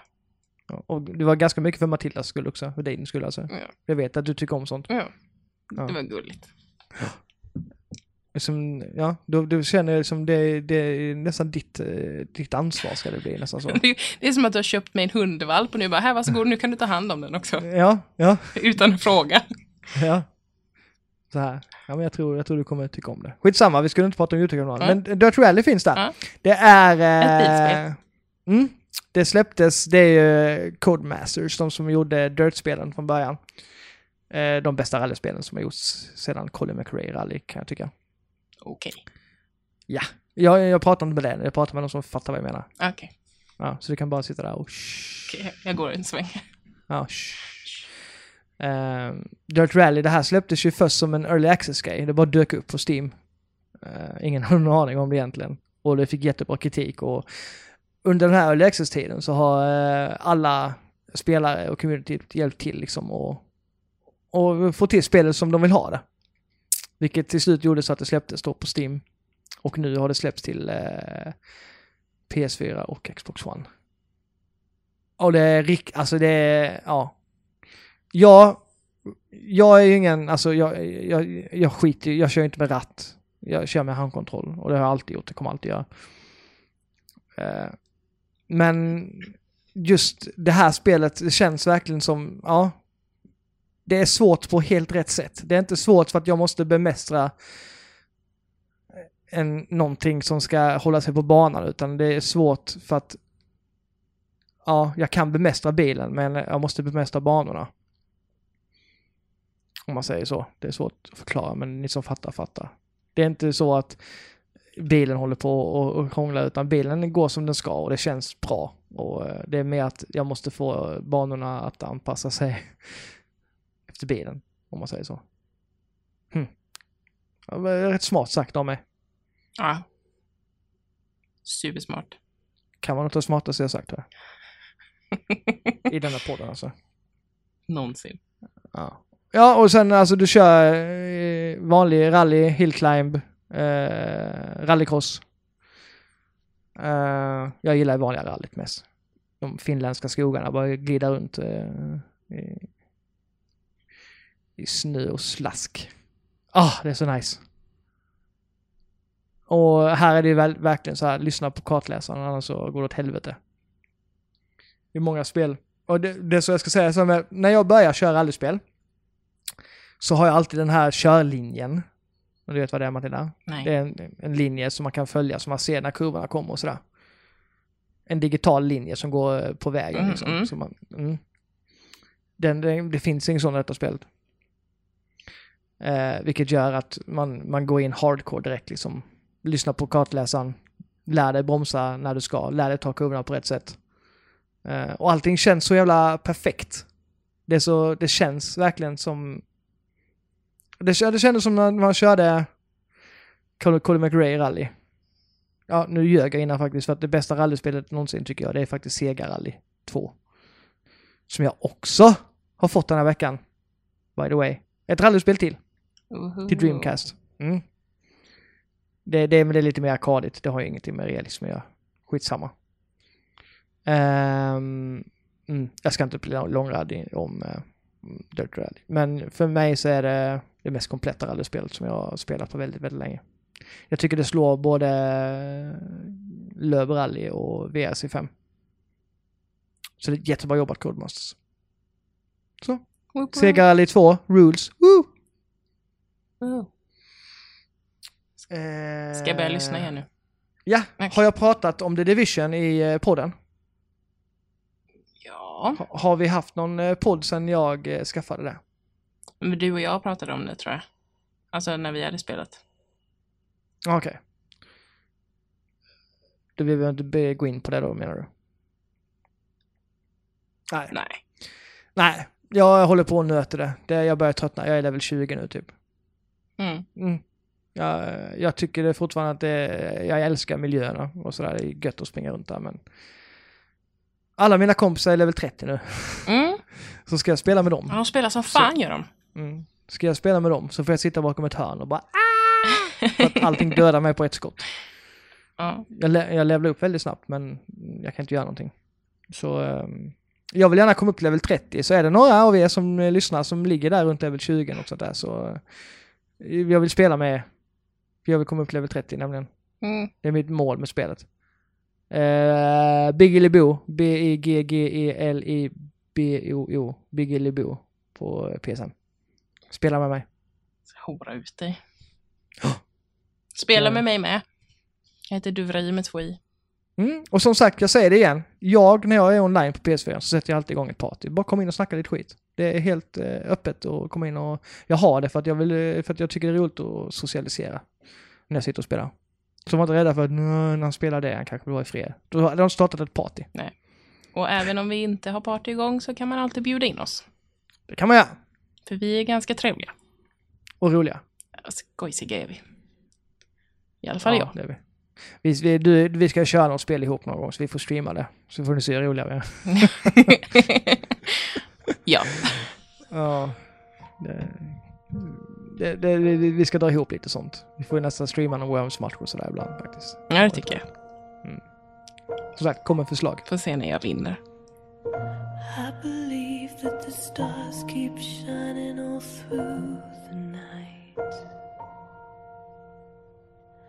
Ja, och det var ganska mycket för Matildas skull också, för din skull alltså. Ja. Jag vet att du tycker om sånt. ja. Ja. Det var gulligt. Som, ja, då, då känner som det, det är nästan ditt, eh, ditt ansvar ska det bli nästan så. Det är, som att du har köpt mig en hundvalp och nu bara, här varsågod, nu kan du ta hand om den också. Ja, ja, Utan fråga. ja. Så här. Ja, men jag tror, jag tror du kommer tycka om det. Skitsamma, vi skulle inte prata om YouTube-kanalen. Men Dirt Rally finns där. Ja. Det är... Ett Eh, bilspel. mm, det släpptes, det är ju Codemasters, de som gjorde Dirt-spelen från början. Eh, de bästa rallyspelen som har gjorts sedan Colin McRae Rally kan jag tycka. Okej. Ja, jag, jag pratar inte med den, jag pratar med de som fattar vad jag menar. Okej. Ja, så du kan bara sitta där och Okej, jag går en sväng. Ja, Ehm, Dirt Rally, det här släpptes ju först som en early access-grej. Det bara dök upp på Steam. Eh, ingen hade någon aning om det egentligen. Och det fick jättebra kritik och under den här early access-tiden så har eh, alla spelare och communityt hjälpt till liksom och, och få till spelet som de vill ha det. Vilket till slut gjorde så att det släpptes då på Steam. Och nu har det släppts till eh, PS4 och Xbox One. Och det är rik, alltså det är, ja. Ja, jag är ju ingen, alltså jag, jag, jag skiter ju- jag kör ju inte med ratt. Jag kör med handkontroll och det har jag alltid gjort, det kommer jag alltid göra. Eh, men just det här spelet, det känns verkligen som, ja. Det är svårt på helt rätt sätt. Det är inte svårt för att jag måste bemästra en, någonting som ska hålla sig på banan utan det är svårt för att ja, jag kan bemästra bilen men jag måste bemästra banorna. Om man säger så. Det är svårt att förklara men ni som fattar fattar. Det är inte så att bilen håller på och, och krånglar utan bilen går som den ska och det känns bra. Och eh, det är mer att jag måste få banorna att anpassa sig efter bilen. Om man säger så. Hm. Ja, rätt smart sagt av mig. Ja. Supersmart. Kan vara något av det smartaste jag sagt här. I denna podden alltså. Någonsin. Ja. ja, och sen alltså du kör eh, vanlig rally, hillclimb, eh, rallycross. Eh, jag gillar vanliga rallyt mest. De finländska skogarna, bara glida runt eh, i, i snö och slask. Ah, det är så nice. Och här är det ju väl, verkligen så här, lyssna på kartläsaren annars så går det åt helvete. Det är många spel. Och det, det så jag ska säga, så när jag börjar köra rallyspel så har jag alltid den här körlinjen. Och du vet vad det är Matilda? Nej. Det är en, en linje som man kan följa så man ser när kurvorna kommer och sådär. En digital linje som går på vägen Mm, liksom. mm. Så man, mm. Den, den, det finns ingen sån i detta spelet. Eh, vilket gör att man, man går in hardcore direkt liksom. Lyssnar på kartläsaren, lär dig bromsa när du ska, lär dig ta kurvorna på rätt sätt. Eh, och allting känns så jävla perfekt. Det, är så, det känns verkligen som... Det, det kändes som när man körde Colin McRae rally. Ja, nu ljög jag innan faktiskt för att det bästa rallyspelet någonsin tycker jag det är faktiskt Sega Rally 2. Som jag också har fått den här veckan. By the way. Ett rallyspel till. Uhu. Till Dreamcast. Mm. Det, det, men det är lite mer arkadigt. Det har ju ingenting med realism att göra. Skitsamma. Ehm, mm, jag ska inte bli långrandig om uh, Dirt Rally. Men för mig så är det det mest kompletta rallyspelet som jag har spelat på väldigt, väldigt länge. Jag tycker det slår både Löb Rally och VRC5. Så det är jättebra jobbat Codemasters. Woop. Sega Rally 2, Rules. Woo! Oh. Ska jag börja lyssna igen nu? Ja, Okej. har jag pratat om The Division i eh, podden? Ja. Ha, har vi haft någon eh, podd sedan jag eh, skaffade det? Men du och jag pratade om det tror jag. Alltså när vi hade spelat. Okej. Du vill inte gå in på det då menar du? Nej. Nej. Nej, jag håller på och nöter det. det. Jag börjar tröttna. Jag är level 20 nu typ. Mm. Mm. Jag, jag tycker det fortfarande att det, jag älskar miljöerna och sådär. Det är gött att springa runt där men alla mina kompisar är level 30 nu. Mm. Så ska jag spela med dem. Ja, de spelar som fan gör de. Mm. Ska jag spela med dem så får jag sitta bakom ett hörn och bara "Ah!" För att allting dödar mig på ett skott. Ja. Jag, le- jag levlar upp väldigt snabbt men jag kan inte göra någonting. Så ehm, jag vill gärna komma upp till level 30. Så är det några av er som lyssnar som ligger där runt level 20 och sånt där så jag vill spela med. Jag vill komma upp till level 30 nämligen. Mm. Det är mitt mål med spelet. Uh, Biggelibo, B-I-G-G-E-L-I-B-O-O, Biggelibo på PSN. Spela med mig. Hora ut dig. Spela med mig med. Jag heter Duvri med två i. Mm. Och som sagt, jag säger det igen. Jag, när jag är online på PS4 så sätter jag alltid igång ett party. Bara kom in och snacka lite skit. Det är helt eh, öppet att komma in och... Jag har det för att jag, vill, eh, för att jag tycker det är roligt att socialisera. När jag sitter och spelar. Så var inte rädda för att "Nå, när han spelar det, han kanske vill vara i fred. Då har de startat ett party. Och även om vi inte har party igång så kan man alltid bjuda in oss. Det kan man göra. För vi är ganska trevliga. Och roliga. Skojsiga är vi. I alla fall jag. det är vi. Vi, vi, du, vi ska köra något spel ihop någon gång så vi får streama det. Så får ni se roligare. ja. Ja. Det, det, det, vi- vi ska dra ihop lite sånt. Vi får ju nästan streama någon Worms-match och sådär ibland faktiskt. ja, det tycker jag. Som sagt, kom med förslag. Får se när jag vinner. I believe that the stars keep shining all through the night.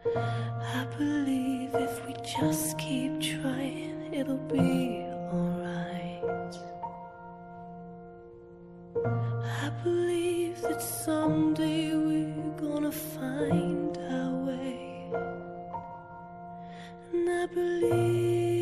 I believe if we just keep trying, it'll be I believe that someday we're gonna find our way. And I believe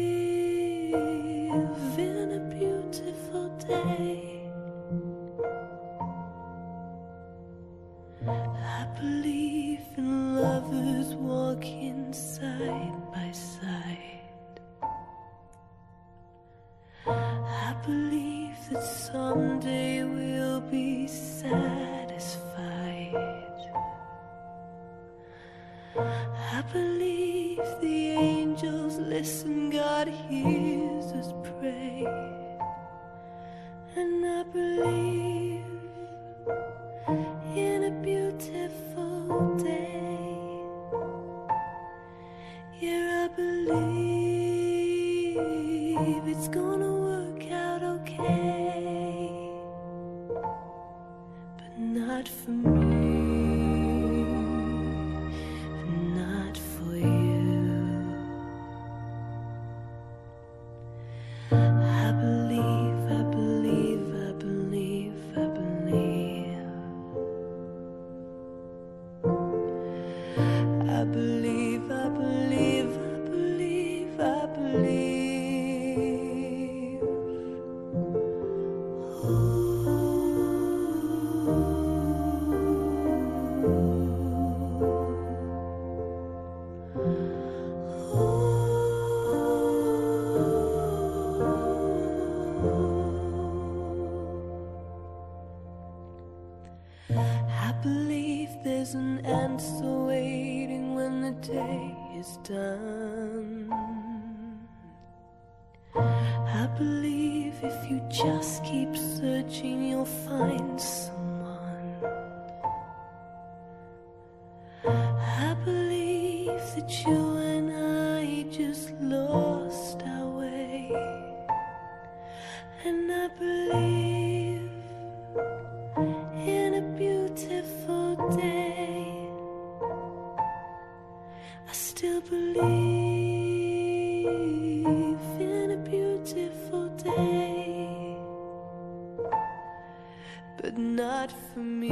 but not for me,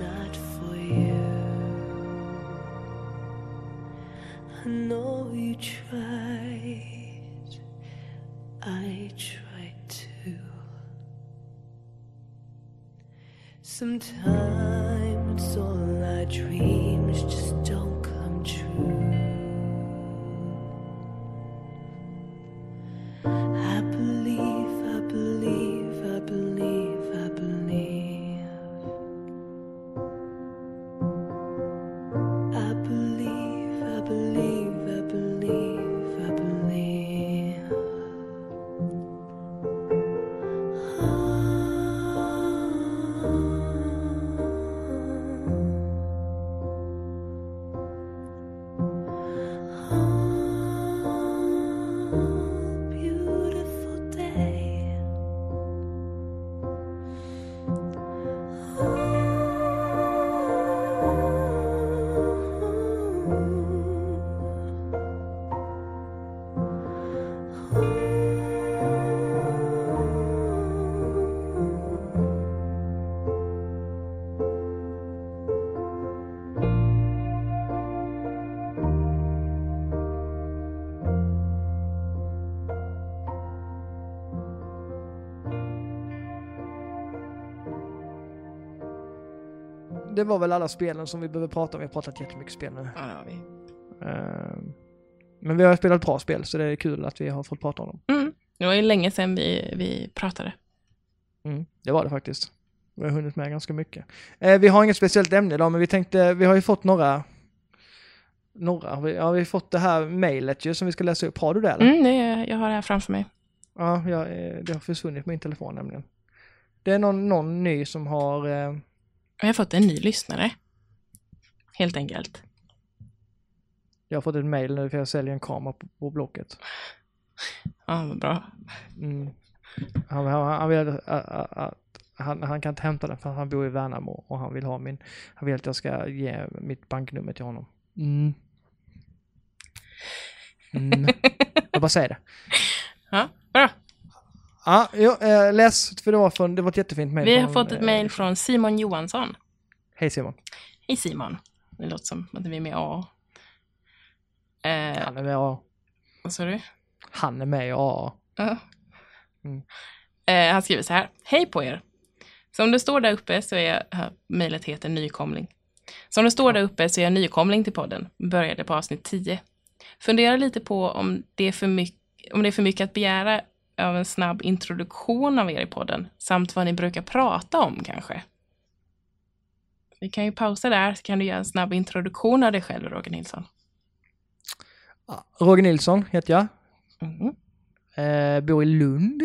not for you. I know you tried, I tried too. Sometimes it's all our dreams det var väl alla spelen som vi behöver prata om. Vi har pratat jättemycket spel nu. Ja, har vi. Eh, men vi har spelat bra spel så det är kul att vi har fått prata om dem. Mm. Det var ju länge sedan vi, vi pratade. Mm, det var det faktiskt. Vi har hunnit med ganska mycket. Eh, vi har inget speciellt ämne idag, men vi tänkte, vi har ju fått några, några, har vi, ja, vi har fått det här mejlet ju som vi ska läsa upp. Har du det eller? Mm, det jag har det här framför mig. Ja, jag, eh, det har försvunnit på min telefon nämligen. Det är någon, någon ny som har, eh, Jag har fått en ny lyssnare. Helt enkelt. jag har fått ett mejl nu för jag säljer en kamera på, på Blocket. Ja, vad bra. Mm. Han, han, han vill att han, han kan inte hämta den för han bor i Värnamo och han vill ha min, han vill att jag ska ge mitt banknummer till honom. Mm. Mm. jag bara säger det. Ja, bra. Ja, jo, eh, läs, för det var, från, det var ett jättefint mejl. Vi har fått ett eh, mejl från Simon Johansson. Hej Simon. Hej Simon. Det låter som att vi är med A. Eh, Han är med och vad sa du? han är med och Ja. Mm. Eh, han skriver så här. Hej på er. Som det står där uppe så är jag, mejlet heter nykomling. Som det står där uppe så är jag nykomling till podden. Började på avsnitt 10. Funderar lite på om det är för mycket, om det är för mycket att begära av en snabb introduktion av er i podden. Samt vad ni brukar prata om kanske. Vi kan ju pausa där så kan du göra en snabb introduktion av dig själv Roger Nilsson. Roger Nilsson heter jag. Mm. Eh, bor i Lund.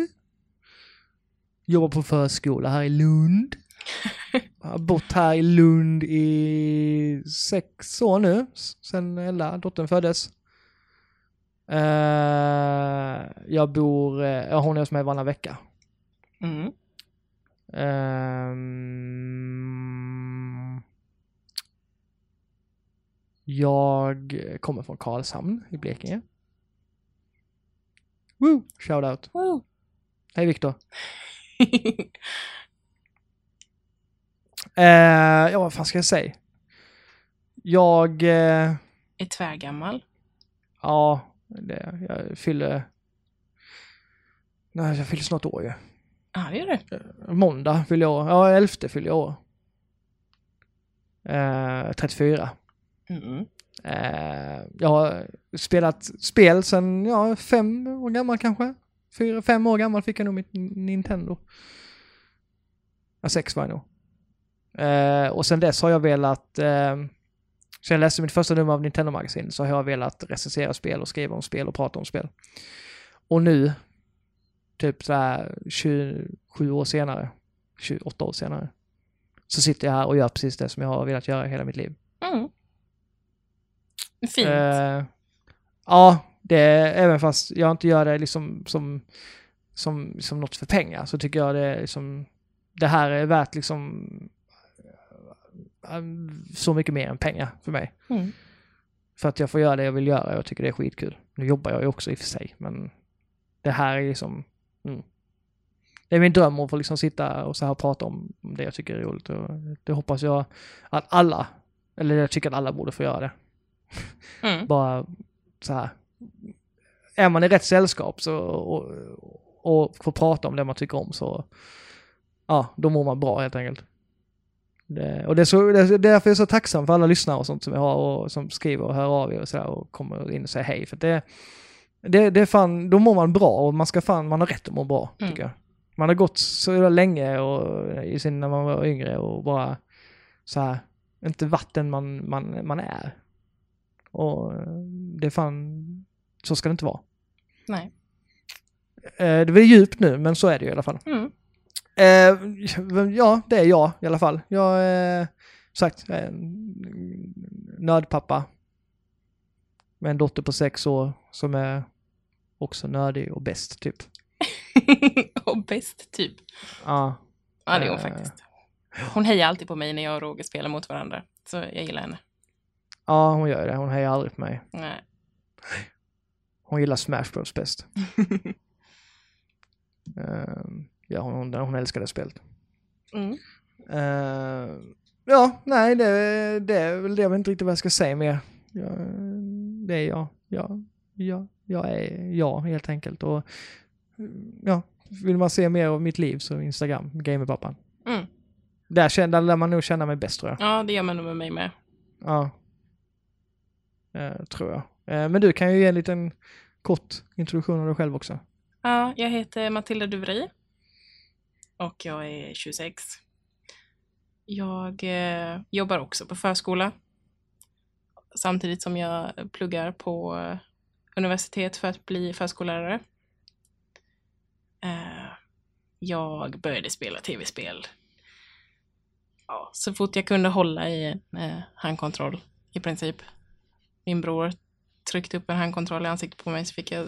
Jobbar på förskola här i Lund. Har bott här i Lund i sex år nu, sen Ella, dottern föddes. Eh, jag bor, ja, hon är hos mig varannan vecka. Mm. Ehm, jag kommer från Karlshamn i Blekinge. Woo! Shout out. Woo. Hej Viktor. Eh, ja, vad fan ska jag säga? Jag, eh, är tvärgammal. ja, det, jag fyller, nej jag fyller snart år ju. Ja, det gör du. Måndag fyller jag år, ja elfte fyller jag år. Eh, 34. Mm. Eh, jag har spelat spel sedan, ja, fem år gammal kanske. Fyra, fem år gammal fick jag nog mitt Nintendo. Ja, sex var jag nog. Eh, och sen dess har jag velat, eh, så jag läste mitt första nummer av Nintendo-magasin så har jag velat recensera spel och skriva om spel och prata om spel. Och nu, typ så här 27 år senare, 28 år senare, så sitter jag här och gör precis det som jag har velat göra hela mitt liv. Mm. Fint. Eh, ja, det är, även fast jag inte gör det liksom som, som, som något för pengar så tycker jag det är liksom, det här är värt liksom så mycket mer än pengar för mig. Mm. För att jag får göra det jag vill göra och jag tycker det är skitkul. Nu jobbar jag ju också i och för sig, men det här är liksom, mm. Det är min dröm att få liksom sitta och så här prata om om det jag tycker är roligt och det hoppas jag att alla, eller jag tycker att alla borde få göra det Mm. bara så här. Är man i rätt sällskap så, och, och får prata om det man tycker om så, ja, då mår man bra helt enkelt. Det, och det är, så, det är därför jag är så tacksam för alla lyssnare och sånt som jag har och som skriver och hör av er och sådär och kommer in och säger hej. För det, det, det är fan, då mår man bra och man ska fan, man har rätt att må bra Mm. tycker jag. Man har gått så länge och, i sin, när man var yngre och bara så här, inte varit den man, man, man är. Och eh, det är fan, så ska det inte vara. Nej. Eh, det blir djupt nu, men så är det ju i alla fall. Mm. Eh, ja, det är jag i alla fall. Jag är sagt jag är en nördpappa. Med en dotter på sex år som är också nördig och bäst typ. och bäst, typ. Ja, Ja, det är hon Eh. faktiskt. Hon hejar alltid på mig när jag och Roger spelar mot varandra. Så jag gillar henne. ja, hon gör det. Hon hejar aldrig på mig. Nej. Hon gillar Smash Bros bäst. Eh, ja, hon, hon älskar det spelet. Mm. Eh, ja, nej, det, det är väl det. Jag vet inte riktigt vad jag ska säga mer. Jag, det är jag. Jag, jag. jag är jag helt enkelt. Och ja, vill man se mer av mitt liv så Instagram, Gamerpappan. Mm. Där, där lär man nog känna mig bäst tror jag. Ja, det gör man nog med mig med. Ja. Eh, tror jag. Eh, men du kan ju ge en liten kort introduktion av dig själv också. Ja, jag heter Matilda Duveri. Och jag är 26. Jag eh, jobbar också på förskola. Samtidigt som jag pluggar på universitet för att bli förskollärare. Eh, jag började spela tv-spel ja, så fort jag kunde hålla i en eh, handkontroll i princip. Min bror tryckte upp en handkontroll i ansiktet på mig så fick jag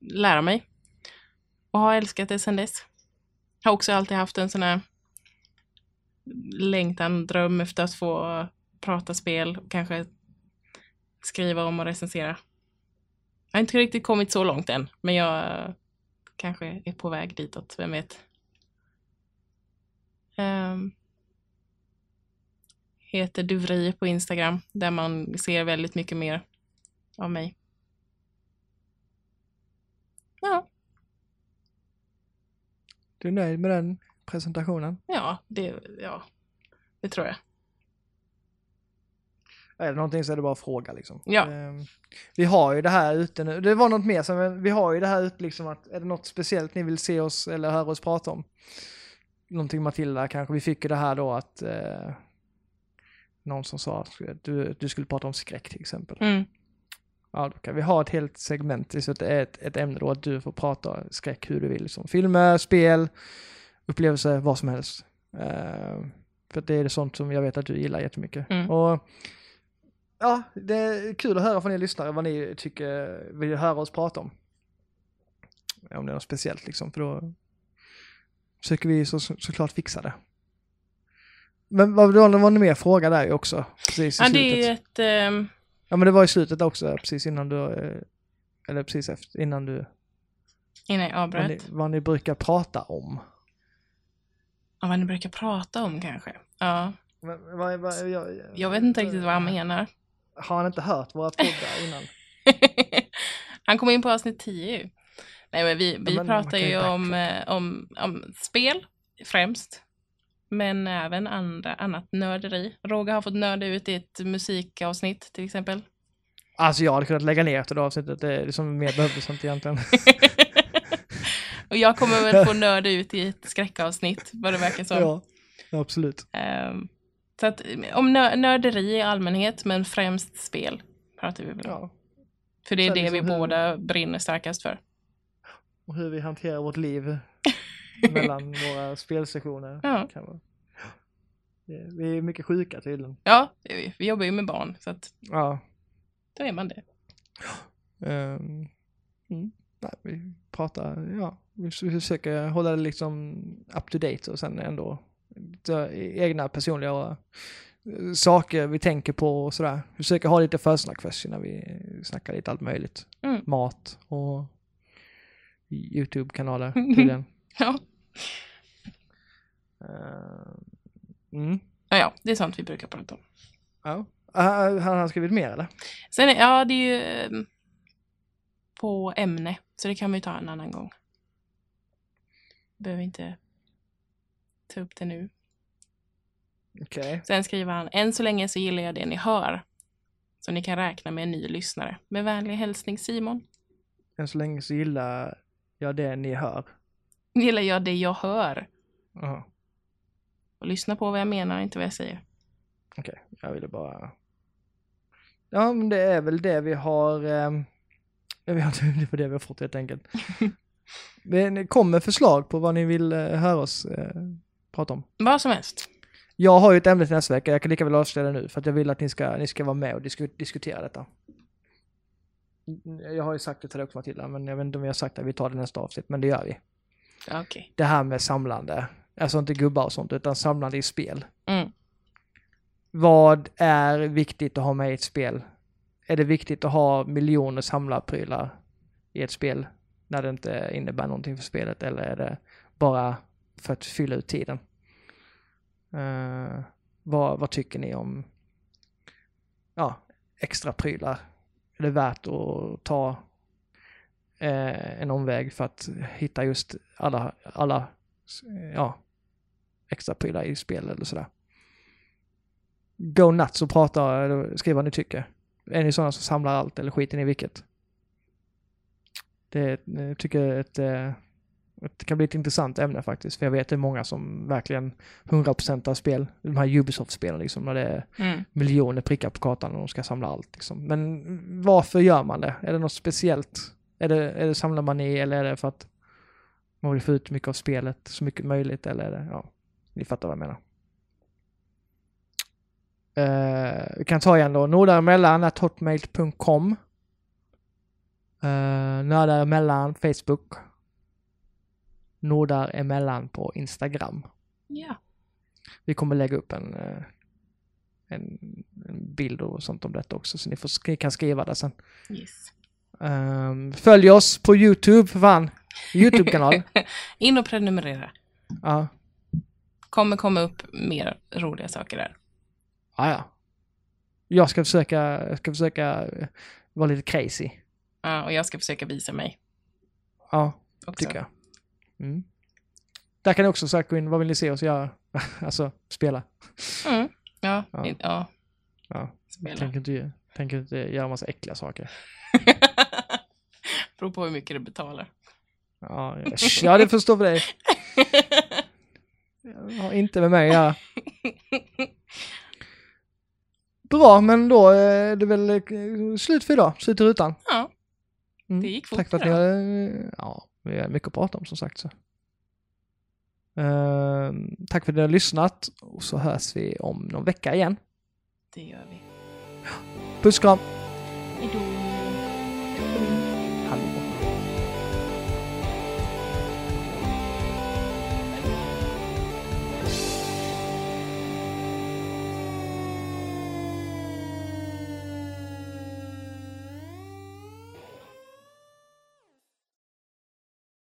lära mig. Och har älskat det sedan dess. Har också alltid haft en sån här längtan, dröm efter att få prata spel och kanske skriva om och recensera. Jag har inte riktigt kommit så långt än, men jag kanske är på väg ditåt, vem vet. Um, heter Duvri på Instagram, där man ser väldigt mycket mer av mig. Ja, du är nöjd med den presentationen? ja, det, ja, det tror jag. Är det någonting så är det bara att fråga liksom. Ja. Ehm, vi har ju det här ute nu. Det var något mer som, vi har ju det här ute liksom att, är det något speciellt ni vill se oss eller höra oss prata om? Någonting Matilda kanske, vi fick ju det här då att eh, någon som sa att du, du skulle prata om skräck till exempel. Mm. Ja, då kan vi ha ett helt segment, så att det är ett, ett ämne då att du får prata skräck hur du vill. Liksom. Filmer, spel, upplevelser, vad som helst. Eh, för det är det sånt som jag vet att du gillar jättemycket. Mm. Och ja, det är kul att höra från er lyssnare vad ni tycker, vill höra oss prata om. Om det är något speciellt liksom, för då försöker vi så, så, såklart fixa det. Men vad det var, det mer fråga där ju också, precis i Ja, slutet. det är ju ett... ehm, Ja men det var i slutet också, precis innan du, eh, eller precis efter, innan du, innan jag vad ni, avbröt. vad ni brukar prata om. Ja, vad ni brukar prata om kanske. Ja, Men, vad, vad, jag, jag vet inte riktigt vad han menar. Har han inte hört våra poddar innan? han kom in på avsnitt 10 ju. Nej, men vi, vi men pratar ju om, eh, om, om spel främst. Men även andra, annat nörderi. Roger har fått nörda ut i ett musikavsnitt till exempel. Alltså jag hade kunnat lägga ner efter det avsnittet, det är liksom mer behövdes inte egentligen. Och jag kommer väl få nörda ut i ett skräckavsnitt, vad det verkar som. ja, absolut. Ehm, så att, om nö- nörderi i allmänhet, men främst spel pratar vi väl om. Ja. För det är Så det liksom vi hur- båda brinner starkast för. Och hur vi hanterar vårt liv mellan våra spelsessioner. Ja. Kan vara. Det- Vi är mycket sjuka tydligen. Ja, vi. jobbar ju med barn, så att Ja. då är man det. Ehm, mm. Nej, vi pratar, ja, vi försöker hålla det liksom up to date och sen ändå ta egna personliga eh, saker vi tänker på och sådär. Vi försöker ha lite försnack först innan vi snackar lite allt möjligt. Mm. Mat och YouTube-kanaler tydligen. Ja. Ehm, mm. ja, ja, det är sånt vi brukar prata om. Ja. Ah, Han har skrivit mer eller? Sen, ja, det är ju ehm, på ämne, så det kan vi ta en annan gång. Behöver inte ta upp det nu. Okej. Sen skriver han, än så länge så gillar jag det ni hör. Så ni kan räkna med en ny lyssnare. Med vänlig hälsning Simon. Än så länge så gillar jag det ni hör. Gillar jag det jag hör. Jaha. Och lyssna på vad jag menar, inte vad jag säger. Okej, jag ville bara... Ja, men det är väl det vi har... ehm, Jag vet inte, det är det vi har fått helt enkelt. Men kom med förslag på vad ni vill eh, höra oss eh, prata om. Vad som helst. Jag har ju ett ämne till nästa vecka, jag kan lika väl avslöja det nu för att jag vill att ni ska, ni ska vara med och disku, diskutera detta. Jag har ju sagt det till dig också Matilda, men jag vet inte om vi har sagt att vi tar det nästa avsnitt, men det gör vi. Okej. Det här med samlande, alltså inte gubbar och sånt, utan samlande i spel. Mm. Vad är viktigt att ha med i ett spel? Är det viktigt att ha miljoner samlarprylar i ett spel när det inte innebär någonting för spelet eller är det bara för att fylla ut tiden? Eh, vad, vad tycker ni om ja, extra prylar? Är det värt att ta eh, en omväg för att hitta just alla, alla ja, extra prylar i spel eller sådär. Go nuts och prata, eller skriv vad ni tycker. Är ni sådana som samlar allt eller skiter ni i vilket? Det jag tycker ett, eh, det kan bli ett intressant ämne faktiskt, för jag vet det är många som verkligen 100% av spel, de här Ubisoft-spelen liksom, när det är Mm. miljoner prickar på kartan och de ska samla allt. Liksom. Men varför gör man det? Är det något speciellt? Är det samlar man i eller är det för att man vill få ut mycket av spelet, så mycket möjligt eller är det, ja, ni fattar vad jag menar. Eh, vi kan ta igen då, nordaremellan hotmail.com uh, Nördaremellan Facebook Nordaremellan på Instagram. Ja. Vi kommer lägga upp en, eh, en, en bild och sånt om detta också, så ni, får, ni kan skriva det sen. Yes. Ehm, följ oss på YouTube, för fan. YouTube-kanal. In och prenumerera. ja. Kommer komma upp mer roliga saker där. ja, ja. Jag ska försöka, jag ska försöka eh, vara lite crazy. Ja, och jag ska försöka visa mig Ja, också. tycker jag. Mm. Där kan ni också söka in, vad vill ni se oss göra? alltså, spela. Mm. Ja, Ja. ja. ja. Ja. spela. Tänker inte, tänker inte göra massa äckliga saker. Beror på hur mycket du betalar. Ja, ja det förstår för dig. Jag har inte med mig göra. Bra, men då är det väl eh, slut för idag. Slut i rutan. Ja, Mm. det gick fort Tack för att ni har, ja, vi har mycket att prata om som sagt. Så. Ehm, tack för att ni har lyssnat och så hörs vi om någon vecka igen. det gör vi. Puss kram! Hejdå.